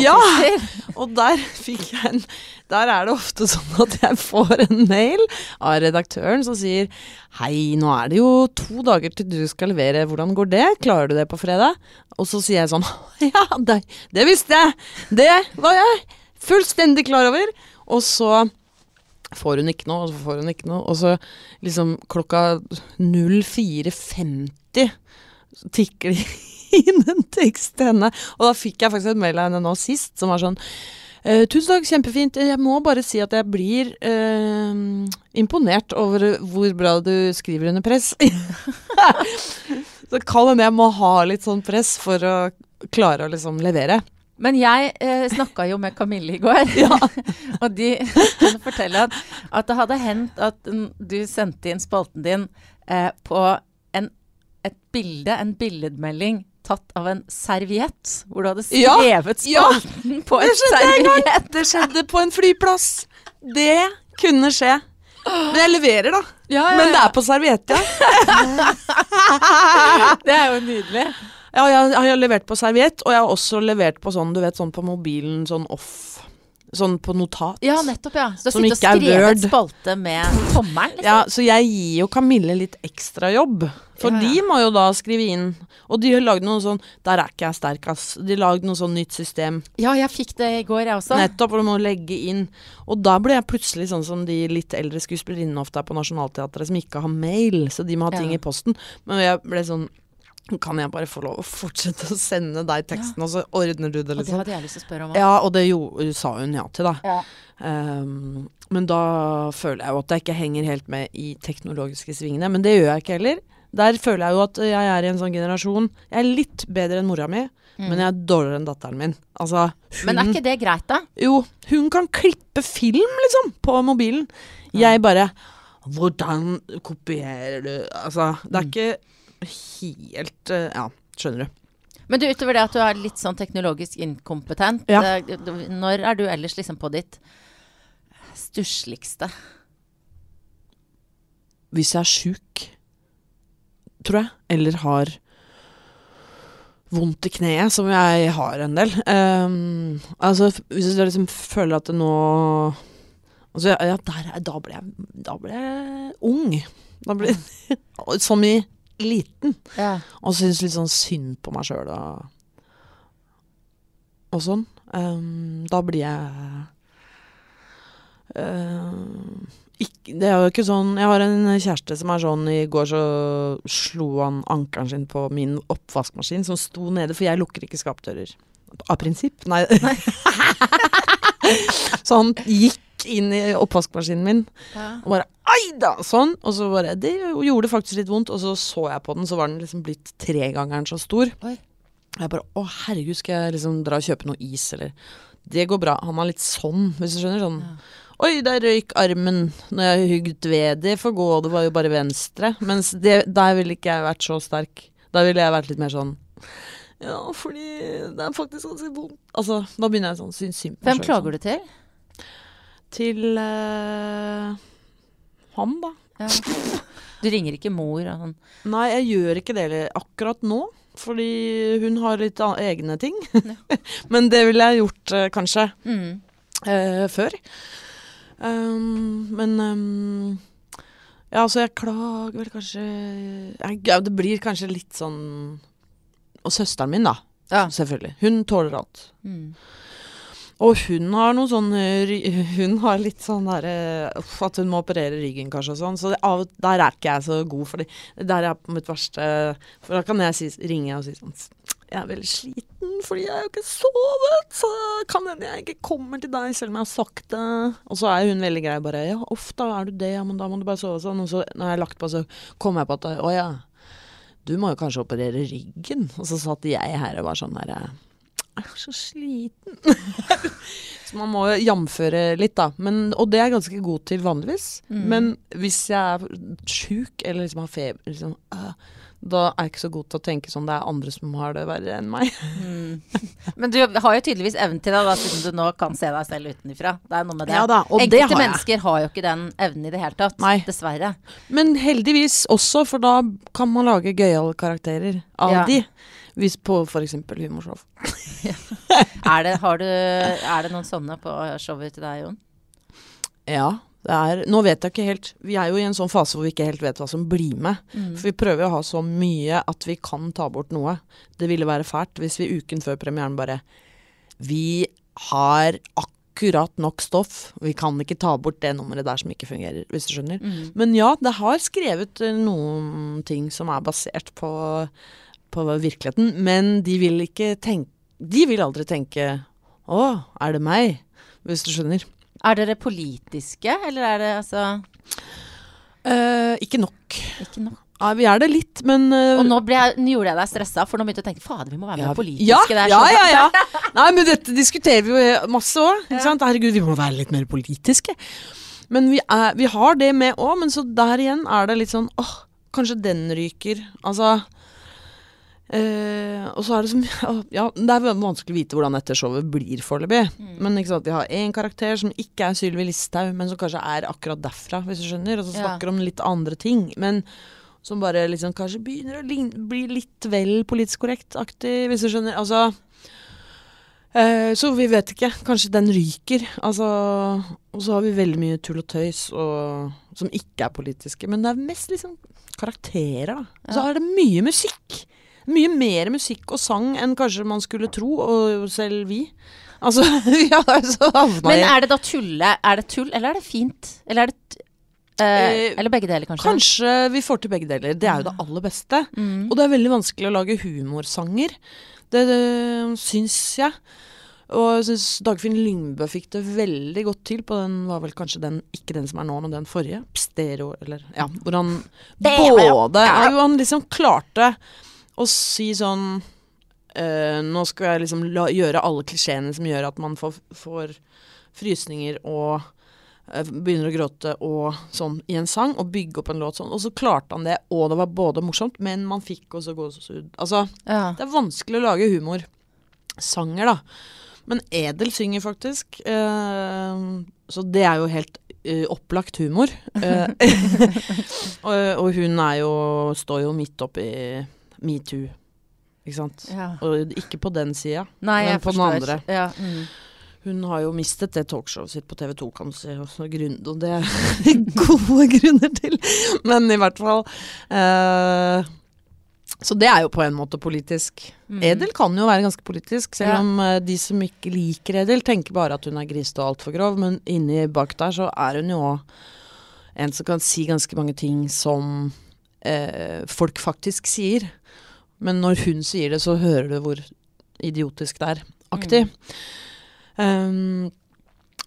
Ja, Og der fikk jeg en Der er det ofte sånn at jeg får en mail av redaktøren som sier Hei, nå er det jo to dager til du skal levere, hvordan går det? Klarer du det på fredag? Og så sier jeg sånn Ja, det, det visste jeg! Det var jeg fullstendig klar over! Og så får hun ikke noe, og så får hun ikke noe, og så liksom klokka 04.50 tikker det inn en tekst til henne. Og da fikk jeg faktisk et mail av henne nå sist som var sånn eh, Tusen takk, kjempefint. Jeg må bare si at jeg blir eh, imponert over hvor bra du skriver under press. så kan hende jeg må ha litt sånn press for å klare å liksom levere. Men jeg eh, snakka jo med Kamille i går, og de kunne fortelle at, at det hadde hendt at du sendte inn spalten din eh, på en, et bilde, en billedmelding tatt av en serviett, hvor du hadde skrevet ja, spalten på det en serviett. Det skjedde på en flyplass. Det kunne skje. Men jeg leverer, da. Ja, ja, Men det er på serviett, ja. Det er jo nydelig. Ja, jeg, jeg har levert på serviett, og jeg har også levert på sånn, du vet, sånn på mobilen, sånn off Sånn på notat. Ja, nettopp, ja. Så du har sittet og skrevet spalte med tommelen, liksom. Ja, så jeg gir jo Kamille litt ekstra jobb. For Ja, ja. de må jo da skrive inn. Og de har lagd noe sånn Der er ikke jeg sterk, ass. De har lagd noe sånn nytt system. Ja, jeg fikk det i går, jeg også. Nettopp, Og du må legge inn. Og da ble jeg plutselig sånn som de litt eldre skuespillerinnene ofte er på Nationaltheatret, som ikke har mail, så de må ha ting Ja. i posten. Men jeg ble sånn Kan jeg bare få lov å fortsette å sende deg teksten, og så ordner du det, liksom. Og det liksom? hadde jeg lyst til å spørre om. Ja, og det jo, sa hun ja til, da. Ja. Um, men da føler jeg jo at jeg ikke henger helt med i teknologiske svingene. Men det gjør jeg ikke heller. Der føler jeg jo at jeg er i en sånn generasjon Jeg er litt bedre enn mora mi, men jeg er dårligere enn datteren min. Altså, hun Mm. Men er ikke det greit, da? Jo, hun kan klippe film, liksom, på mobilen. Jeg bare Hvordan kopierer du Altså, det er ikke helt eh, Ja, skjønner du. Men du, utover det at du er litt sånn teknologisk inkompetent, Ja. eh, når er du ellers liksom på ditt stussligste? Hvis jeg er sjuk, tror jeg, eller har vondt i kneet, som jeg har en del Um, Altså, hvis jeg liksom føler at det nå Altså, ja, der, er- da ble jeg Da ble jeg ung. Da ble Som i liten. Ja. Og syns litt sånn synd på meg sjøl og, og sånn. Um, da blir jeg uh, ikke, det er jo ikke sånn Jeg har en kjæreste som er sånn I går så slo han ankelen sin på min oppvaskmaskin som sto nede, for jeg lukker ikke skapdører. Av prinsipp? Nei. så han gikk inn i oppvaskmaskinen min Ja. og bare Ai da! Sånn. Og så bare Det gjorde faktisk litt vondt. Og så så jeg på den, så var den liksom blitt tregangeren så stor. Oi. Og jeg bare Å, herregud, skal jeg liksom dra og kjøpe noe is, eller Det går bra. Han er litt sånn, hvis du skjønner. Sånn Ja. Oi, der røyk armen når jeg hugget ved. Det får gå, det var jo bare venstre. Mens det, der ville ikke jeg vært så sterk. Da ville jeg vært litt mer sånn Ja, fordi det er faktisk ganske vondt. Altså, da begynner jeg sånn syns synd på Hvem sjøl. Hvem klager du til? Til uh, han, da. Ja. Du ringer ikke mor og sånn? Nei, jeg gjør ikke det akkurat nå. Fordi hun har litt egne ting. Men det ville jeg gjort uh, kanskje Mm. uh, før. Um, men um, Ja, altså, jeg klager vel kanskje jeg, ja, Det blir kanskje litt sånn Og søsteren min, da. Ja. Selvfølgelig. Hun tåler alt. Mm. Og hun har noe sånn eh, Hun har litt sånn derre At hun må operere ryggen, kanskje, og sånn. Så det, av, der er ikke jeg så god, for der er jeg mitt verste For da kan jeg si, ringe og si sånn Jeg er veldig sliten fordi jeg har ikke sovet, så kan hende jeg ikke kommer til deg selv om jeg har sagt det. Og så er hun veldig grei, bare Ja, uff, da er du det, ja, men da må du bare sove sånn. Og så når jeg har lagt på, så kom jeg på at Å ja, du må jo kanskje operere ryggen. Og så satt jeg her og var sånn derre jeg er så sliten. så man må jamføre litt, da. Men, og det er jeg ganske god til vanligvis. Mm. Men hvis jeg er sjuk eller liksom har feber, liksom, øh, da er jeg ikke så god til å tenke sånn det er andre som har det verre enn meg. Mm. Men du har jo tydeligvis evnen til det, da, siden du nå kan se deg selv utenfra. Det er noe med det. Ja da, og det Enkelte har mennesker har jo ikke den evnen i det hele tatt. Nei. Dessverre. Men heldigvis også, for da kan man lage gøyale karakterer av Ja. de. Hvis på f.eks. humorshow. Er det, har du, er det noen sånne på showet til deg, Jon? Ja, det er Nå vet jeg ikke helt Vi er jo i en sånn fase hvor vi ikke helt vet hva som blir med. Mm. For vi prøver å ha så mye at vi kan ta bort noe. Det ville være fælt hvis vi uken før premieren bare Vi har akkurat nok stoff. Vi kan ikke ta bort det nummeret der som ikke fungerer, hvis du skjønner. Mm. Men ja, det har skrevet eh, noen ting som er basert på, på virkeligheten. Men de vil ikke tenke De vil aldri tenke Å, er det meg? Hvis du skjønner. Er dere politiske, eller er det altså uh, ikke nok. Ikke nok? Ja, vi er det litt, men uh, Og nå, jeg, nå gjorde jeg deg stressa, for nå begynte jeg å tenke fader, vi må være Ja, mer politiske. ja, det er ja, ja, ja. Nei, men dette diskuterer vi jo masse òg. Herregud, vi må være litt mer politiske. Men vi, er, vi har det med òg, men så der igjen er det litt sånn åh, kanskje den ryker. Altså eh, Og så er det som Ja, det er vanskelig å vite hvordan dette showet blir foreløpig. Mm. Men ikke sant, vi har én karakter som ikke er Sylvi Listhaug, men som kanskje er akkurat derfra, hvis du skjønner. Og så Ja. snakker om litt andre ting. Men som bare liksom kanskje begynner å bli litt vel politisk korrekt-aktig, hvis du skjønner. Altså eh, Så vi vet ikke. Kanskje den ryker. Altså Og så har vi veldig mye tull og tøys og, som ikke er politiske. Men det er mest liksom karakterer, da. Og så Ja. er det mye musikk. Mye mer musikk og sang enn kanskje man skulle tro, og selv vi. Altså, ja, så havna Men er det da tulle? Er det tull, eller er det fint? Eller er det eh, Eh, Eller begge deler, kanskje? Kanskje vi får til begge deler. Det er jo det aller beste. Mm. Og det er veldig vanskelig å lage humorsanger. Det, det syns jeg. Og jeg syns Dagfinn Lyngbø fikk det veldig godt til på den, var vel kanskje den, ikke den som er nå, men den forrige. Stereo, eller Ja, hvor han både ja, Han liksom klarte å si sånn eh, Nå skal jeg liksom la, gjøre alle klisjeene som gjør at man får, får frysninger og eh, begynner å gråte og sånn i en sang, og bygge opp en låt sånn. Og så klarte han det, og det var både morsomt, men man fikk også gåsehud. Altså, Ja. det er vanskelig å lage humorsanger, da. Men Edel synger faktisk, eh, så det er jo helt Uh, opplagt humor. Uh, og, og hun er jo, står jo midt oppi metoo, ikke sant. Ja. Og ikke på den sida. Men på den andre. Ja. Mm. Hun har jo mistet det talkshowet sitt på TV 2, kan du si, og, det er gode grunner til. Men i hvert fall eh, Så det er jo på en måte politisk. Edel kan jo være ganske politisk, selv Mm. Ja. om eh, de som ikke liker Edel, tenker bare at hun er grisete og altfor grov, men inni bak der så er hun jo en som kan si ganske mange ting som eh, folk faktisk sier. Men når hun sier det, så hører du hvor idiotisk det er. Aktig. Um,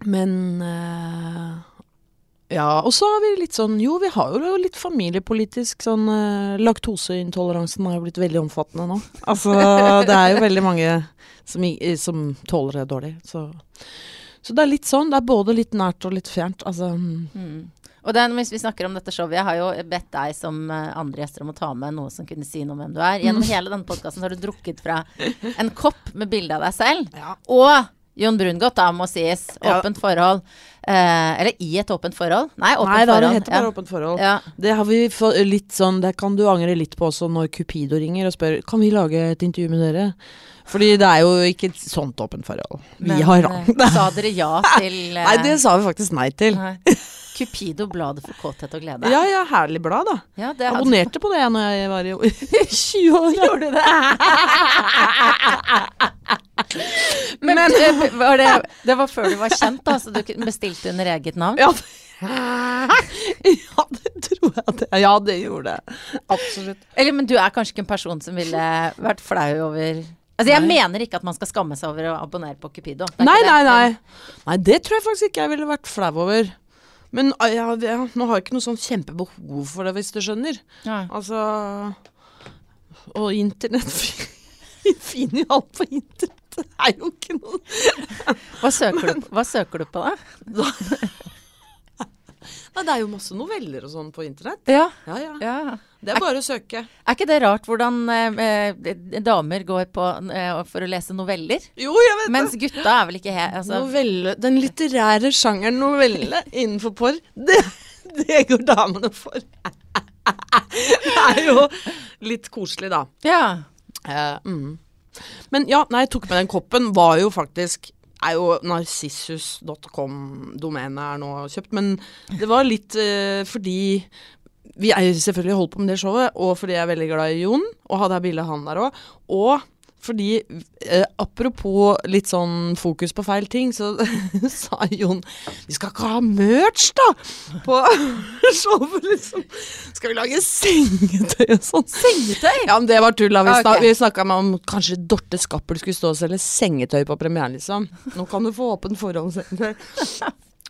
men uh, ja, og så har vi litt sånn Jo, vi har jo litt familiepolitisk sånn uh, Laktoseintoleransen har jo blitt veldig omfattende nå. Altså, det er jo veldig mange som, som tåler det dårlig. Så, så det er litt sånn. Det er både litt nært og litt fjernt. Altså mm. Og den, hvis vi snakker om dette showet, jeg har jo bedt deg som eh, andre gjester om å ta med noe som kunne si noe om hvem du er. Gjennom Mm. hele denne podkasten har du drukket fra en kopp med bilde av deg selv. Ja. Og Jon Brungot, da, må sies. Ja. Åpent forhold. Eh, eller i et åpent forhold. Nei, åpent Nei da, det heter bare åpent forhold. ja. Det har vi litt sånn Det kan du angre litt på også når Cupido ringer og spør Kan vi lage et intervju med dere. Fordi det er jo ikke et sånt åpent forhold. Vi Men, har rang. rangt. Sa dere ja til eh, Nei, det sa vi faktisk nei til. nei. Cupido, bladet for kåthet og glede. Ja ja, herlig blad, da. Ja, det Jeg hadde- abonnerte på det jeg når jeg var i 20 år. Gjorde du det? Men, eh, var det, det var før du var kjent, da, så du bestilte under eget navn? Ja. ja, det tror jeg det. Ja, det gjorde det. Absolutt. Eller, men du er kanskje ikke en person som ville vært flau over Altså, jeg Nei. mener ikke at man skal skamme seg over å abonnere på Cupido. Det Nei, nei, nei. Nei, det tror jeg faktisk ikke jeg ville vært flau over. Men ah, ja, ja, nå har jeg ikke noe sånn kjempebehov for det, hvis du skjønner. Nei. Altså Og internett Vi finner jo alt på internett. Det er jo ikke noe Hva, søker du, på- hva søker du på, da? Nei, det er jo masse noveller og sånn på internett. Ja. Ja, ja. ja. Det er bare å søke. Er ikke det rart hvordan eh, eh, damer går på eh, for å lese noveller? Jo, jeg vet Mens gutta er vel ikke helt altså, Novelle, Den litterære sjangeren novelle innenfor porr, det, det går damene for. Det er jo litt koselig, da. Ja. Uh, mm. Men ja, nei, jeg tok med den koppen, var jo faktisk er jo narsissus.com-domenet er nå kjøpt, men det var litt eh, fordi vi er jo selvfølgelig holdt på med det showet, og fordi jeg er veldig glad i Jon, og hadde jeg bilde av han der òg. Og fordi, eh, apropos litt sånn fokus på feil ting, så sa Jon Vi skal ikke ha merch, da! På showet, liksom. Skal vi lage sengetøy og sånn? Sengetøy? Ja, men det var tull. Vi, okay. Vi snakka om kanskje Dorte Skappel skulle stå og selge sengetøy på premieren, liksom. Nå kan du få åpen forhåndssengetøy.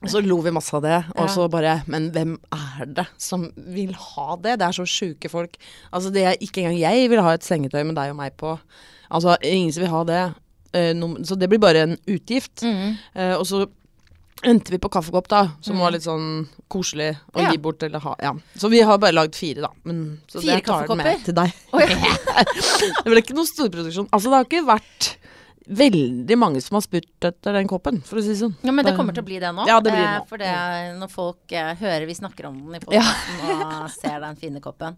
Og så lo vi masse av det, og så bare Men hvem er det som vil ha det? Det er så sjuke folk. Altså, det er ikke engang jeg vil ha et sengetøy med deg og meg på. Altså, ingen som vil ha det. Eh, så det blir bare en utgift. Mm. Eh, og så endte vi på kaffekopp, da, som var litt sånn koselig å Ja. gi bort eller ha. Ja. Så vi har bare lagd fire, da. Men, så Fire det tar den med til deg. Oh, ja. Det ble ikke noe storproduksjon. Altså, det har ikke vært veldig mange som har spurt etter den koppen, for å si det sånn. Ja, men det kommer til å bli det nå. Ja, det blir det eh, nå. For det, når folk eh, hører vi snakker om den i podkasten og ser den fine koppen.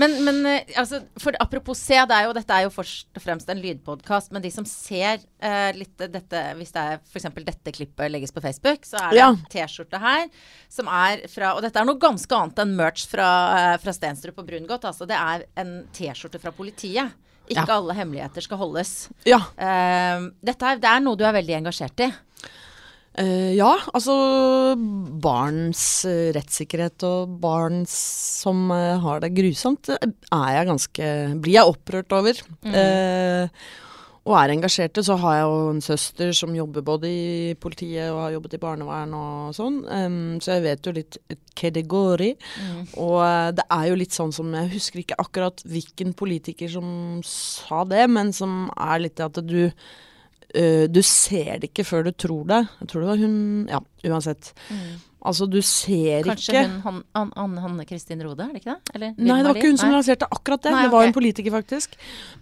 Men, men eh, altså, for apropos se, det er jo, dette er jo først og fremst en lydpodkast, men de som ser eh, litt dette, hvis det er f.eks. dette klippet legges på Facebook, så er det Ja. en T-skjorte her som er fra Og dette er noe ganske annet enn merch fra, fra Stenstrup og Brungot. Altså, det er en T-skjorte fra politiet. Ikke Ja. alle hemmeligheter skal holdes. Ja. Uh, dette er, det er noe du er veldig engasjert i. Uh, ja, altså barns eh, rettssikkerhet og barn som eh, har det grusomt, er jeg ganske Blir jeg opprørt over. Eh, og er engasjerte. Så har jeg jo en søster som jobber både i politiet og har jobbet i barnevern og sånn, Um, så jeg vet jo litt hva det går i. Og eh, det er jo litt sånn som Jeg husker ikke akkurat hvilken politiker som sa det, men som er litt det at du uh, du ser det ikke før du tror det. Jeg tror det var hun Ja, uansett. Altså, du ser Kanskje ikke hun han, han, Hanne Kristin Rode, er det ikke det? Eller Nei, det var ikke hun som Nei. lanserte akkurat det. Nei, det var en politiker, faktisk.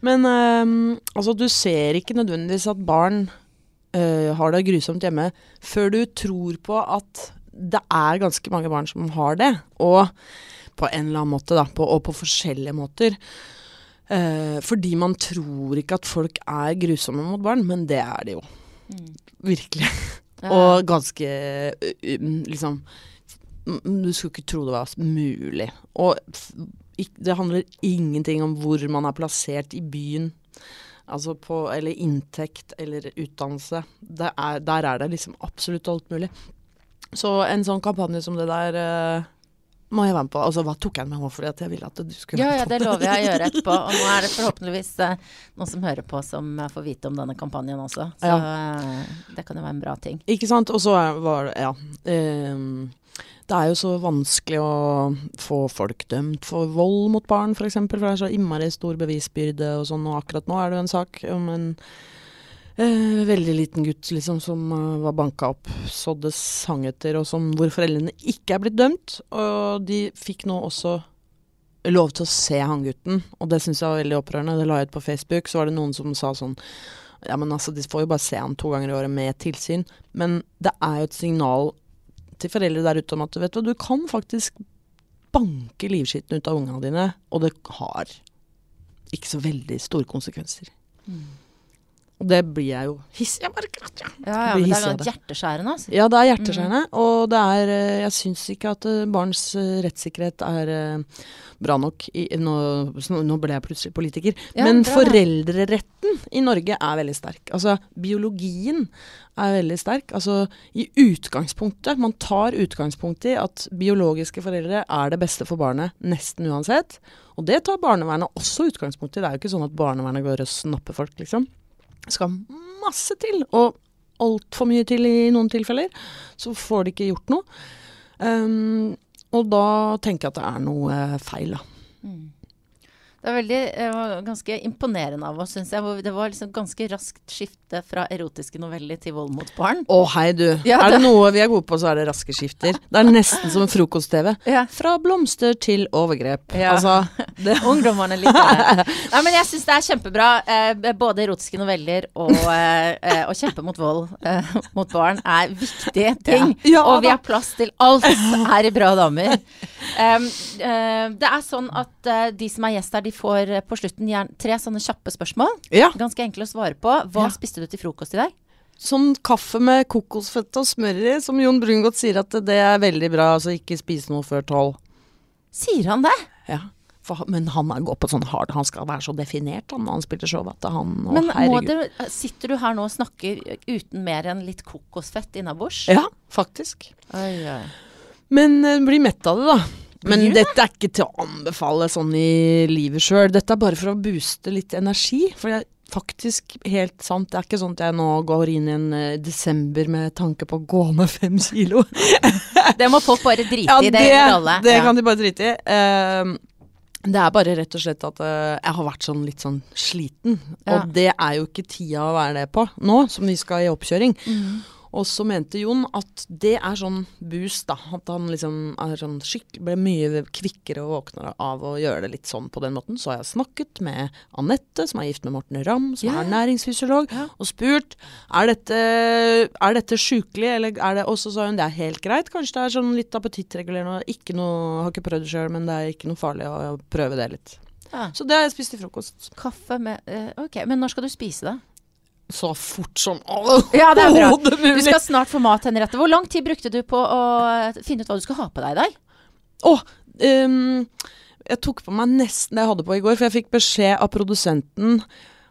Men um, altså, du ser ikke nødvendigvis at barn uh, har det grusomt hjemme før du tror på at det er ganske mange barn som har det. Og på en eller annen måte, da. På, og på forskjellige måter. Uh, fordi man tror ikke at folk er grusomme mot barn, men det er de jo. Mm. Virkelig. Og ganske liksom Du skulle ikke tro det var mulig. Og det handler ingenting om hvor man er plassert i byen. Altså på, eller inntekt eller utdannelse. Er, der er det liksom absolutt alt mulig. Så en sånn kampanje som det der må jeg være med på. Altså, hva tok jeg med meg fordi at jeg ville at du skulle Ja, være ja, ja, det lover jeg å gjøre etterpå. Og nå er det forhåpentligvis eh, noen som hører på som eh, får vite om denne kampanjen også. Så eh, det kan jo være en bra ting. Ikke sant. Og så var det Ja. Um, det er jo så vanskelig å få folk dømt for vold mot barn, f.eks. For, eksempel, for det er så innmari stor bevisbyrde og sånn. Og akkurat nå er det jo en sak om en eh, veldig liten gutt liksom som eh, var banka opp, sådde etter, og som, hvor foreldrene ikke er blitt dømt. Og de fikk nå også lov til å se han gutten, og det syns jeg var veldig opprørende. Det la jeg ut på Facebook, så var det noen som sa sånn ja, men altså, De får jo bare se han to ganger i året med tilsyn. Men det er jo et signal til foreldre der ute om at vet du, du kan faktisk banke livskitten ut av ungene dine, og det har ikke så veldig store konsekvenser. Og det blir jeg jo hissig Jeg bare Ja, ja, Blir men det er hjerteskjærende, altså. Ja, det er hjerteskjærende, og det er eh, Jeg syns ikke at eh, barns eh, rettssikkerhet er bra nok i, nå, nå ble jeg plutselig politiker. Ja, Men bra, foreldreretten i Norge er veldig sterk. Altså, biologien er veldig sterk. Altså, i utgangspunktet Man tar utgangspunkt i at biologiske foreldre er det beste for barnet nesten uansett. Og det tar barnevernet også utgangspunkt i. Det er jo ikke sånn at barnevernet går og snapper folk, liksom. Skal masse til, og altfor mye til i noen tilfeller. Så får de ikke gjort noe. Um, og da tenker jeg at det er noe feil, da. Mm. Det er veldig, eh, var ganske imponerende av oss, syns jeg. Det var liksom ganske raskt skifte fra erotiske noveller til vold mot barn. Å hei, du. Ja, er det noe vi er gode på, så er det raske skifter. Det er nesten som frokost-TV. Ja. Fra blomster til overgrep. Ja. Altså, det, Ungdommene liker det. Nei, men jeg syns det er kjempebra. Eh, både erotiske noveller og eh, eh, å kjempe mot vold eh, mot barn er viktige ting. Ja. Og vi har plass til alt her i Bra damer. Um, eh, det er sånn at eh, de som er gjest her, de får på slutten tre sånne kjappe spørsmål. Ganske enkle å svare på. Hva Ja. Spiste du til frokost i dag? Sånn kaffe med kokosfett og smør i, som Jon Brungot sier at det er veldig bra. Altså ikke spise noe før tolv. Sier han det? Ja. For, men han er går på sånn hard Han skal være så definert han, når han spiller show. At han, å, Men det, sitter du her nå og snakker uten mer enn litt kokosfett innabords? Ja, faktisk. Oi, oi. Men uh, bli mett av det, da. Men det? dette er ikke til å anbefale sånn i livet sjøl. Dette er bare for å booste litt energi. For er faktisk helt sant. Det er ikke sånn at jeg nå går inn i en uh, desember med tanke på å gå ned fem kilo. Det må folk bare drite i, det alle. det Ja. kan de bare drite i. Uh, det er bare rett og slett at uh, jeg har vært sånn litt sånn sliten. Ja. Og det er jo ikke tida å være det på nå, som vi skal i oppkjøring. Mm. Og så mente Jon at det er sånn boost, da. At han liksom sånn Ble mye kvikkere og våknere av å gjøre det litt sånn på den måten. Så har jeg snakket med Anette, som er gift med Morten Ramm, som yeah. er næringsfysiolog, yeah. og spurt er dette, er dette sjukelig, eller er det Og så sa hun det er helt greit, kanskje det er sånn litt appetittregulerende. Ikke noe, har ikke prøvd det sjøl, men det er ikke noe farlig å prøve det litt. Ja. Så det har jeg spist til frokost. Kaffe med uh, Ok, men når skal du spise det? Så fort som Ja, det er bra. Du skal snart få mat, Henriette. Hvor lang tid brukte du på å finne ut hva du skal ha på deg i dag? Å, um, jeg tok på meg nesten det jeg hadde på i går, for jeg fikk beskjed av produsenten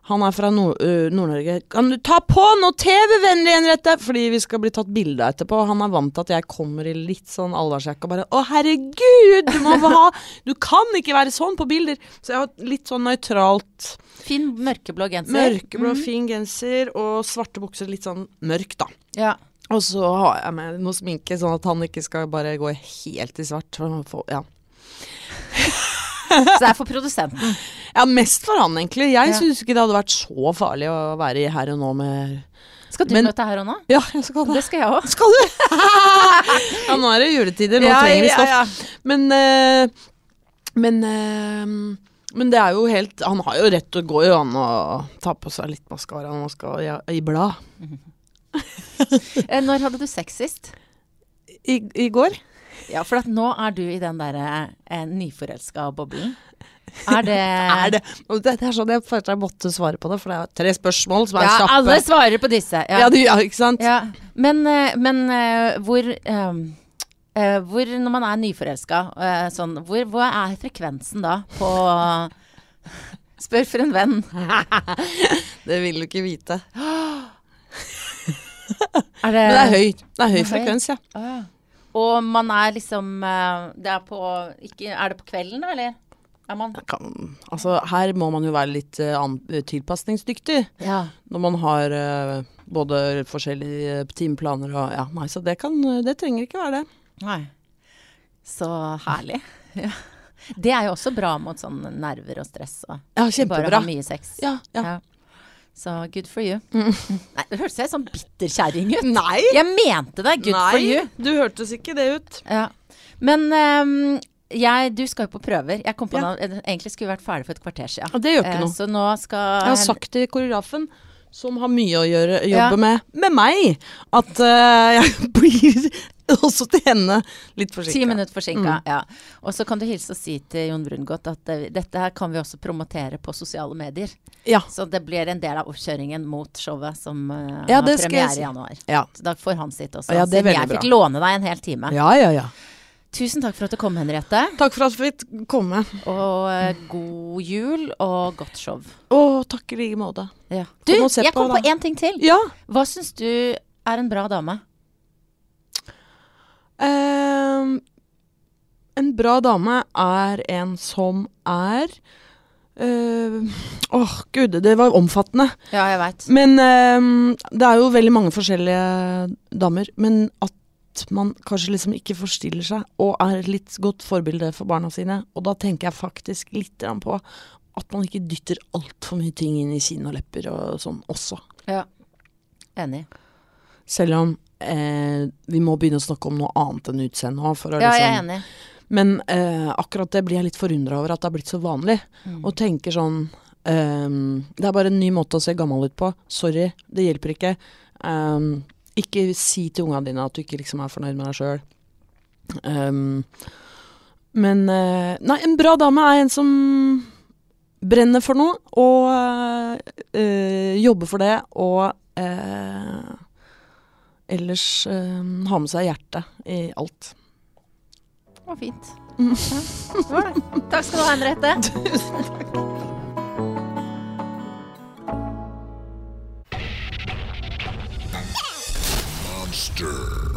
han er fra øh, Nord-Norge. Kan du ta på noe TV-vennlig, Henriette? Fordi vi skal bli tatt bilde av etterpå. Han er vant til at jeg kommer i litt sånn aldersjakke og bare Å, herregud! Du må ha Du kan ikke være sånn på bilder! Så jeg har litt sånn nøytralt Fin mørkeblå genser. mørkeblå, Mm. fin genser og svarte bukser. Litt sånn mørk, da. Ja. Og så har jeg med noe sminke, sånn at han ikke skal bare gå helt i svart. Ja. Så det er for produsenten. Ja, mest for han, egentlig. Jeg Ja. syns ikke det hadde vært så farlig å være i her og nå med Skal du Men- møte her og nå? Ja, jeg skal det. Det skal jeg òg. Skal du? ja, nå er det juletider, nå trenger vi stoff. Men eh, Men eh, men det er jo helt Han har jo rett og å gå jo an å ta på seg litt maskara når man skal ja, i blad. Eh, Når hadde du sex sist? I, I går? Ja, for at nå er du i den derre eh, nyforelska boblen. Er det Er det, det, er sånn jeg følte jeg måtte svare på det, for det er tre spørsmål som er Ja, kjappe. alle svarer på disse. Ja, Ja. du, ja, ikke sant? Ja. Men, eh, men eh, hvor um, hvor, når man er nyforelska, sånn, hvor, hvor er frekvensen da på Spør for en venn. Det vil du ikke vite. Er det, Men det er høy, det er høy høy. frekvens, ja. Å, ja. Og man er liksom eh, Det er på ikke, Er det på kvelden, da, eller? Er man Kan, altså, her må man jo være litt uh, tilpasningsdyktig. Ja. Når man har uh, både forskjellige timeplaner og Ja, nei, så det kan Det trenger ikke være det. Nei. Så herlig. Ja. Det er jo også bra mot sånn nerver og stress og Ja, bare å ha mye sex. Ja, ja. Så good for you. Nei, det hørtes jeg sånn bitterkjerring ut. Nei! Jeg mente det. Good for you. du hørtes ikke det ut. Ja. Men um, jeg, du skal jo på prøver. Jeg kom på Ja. noe, eh, Egentlig skulle vi vært ferdig for et kvarter siden. Ja, det gjør ikke Eh, noe. Så nå skal Jeg har sagt til koreografen, som har mye å gjøre, jobbe Ja. med med meg, at uh, jeg blir også til henne litt forsinka. Ti minutter forsinka, Mm. ja. Og så kan du hilse og si til Jon Brungot at uh, dette her kan vi også promotere på sosiale medier. Ja. Så det blir en del av oppkjøringen mot showet som uh, Ja, har jeg premiere si. i januar. Ja. Så da får han sitt også. Ja, det er veldig jeg bra. fikk låne deg en hel time. ja, ja, ja. Tusen takk for at du kom, Henriette. Takk for at vi fikk komme. Og eh, god jul og godt show. Å, takk i like måte. Ja. Du, Kom jeg kom på da. én ting til. Ja. Hva syns du er en bra dame? ehm, en bra dame er en som er eh, Åh, gud, det var omfattende. Ja, jeg vet. Men ehm, det er jo veldig mange forskjellige damer. Men at man kanskje liksom ikke forstiller seg, og er et litt godt forbilde for barna sine. Og da tenker jeg faktisk litt på at man ikke dytter altfor mye ting inn i kinn og lepper og sånn også. Ja. Enig. Selv om eh, vi må begynne å snakke om noe annet enn utseende òg, For å Ja, jeg er liksom, enig. men eh, akkurat det blir jeg litt forundra over at det har blitt så vanlig. Mm. Og tenker sånn ehm, Det er bare en ny måte å se gammel ut på. Sorry, det hjelper ikke. Ehm, ikke si til ungene dine at du ikke liksom er fornøyd med deg sjøl. men eh, Nei, en bra dame er en som brenner for noe, og eh, jobber for det, og eh, ellers eh, har med seg hjertet i alt. Det var fint. Ja, det var det. Takk skal du ha, Henriette. Monster.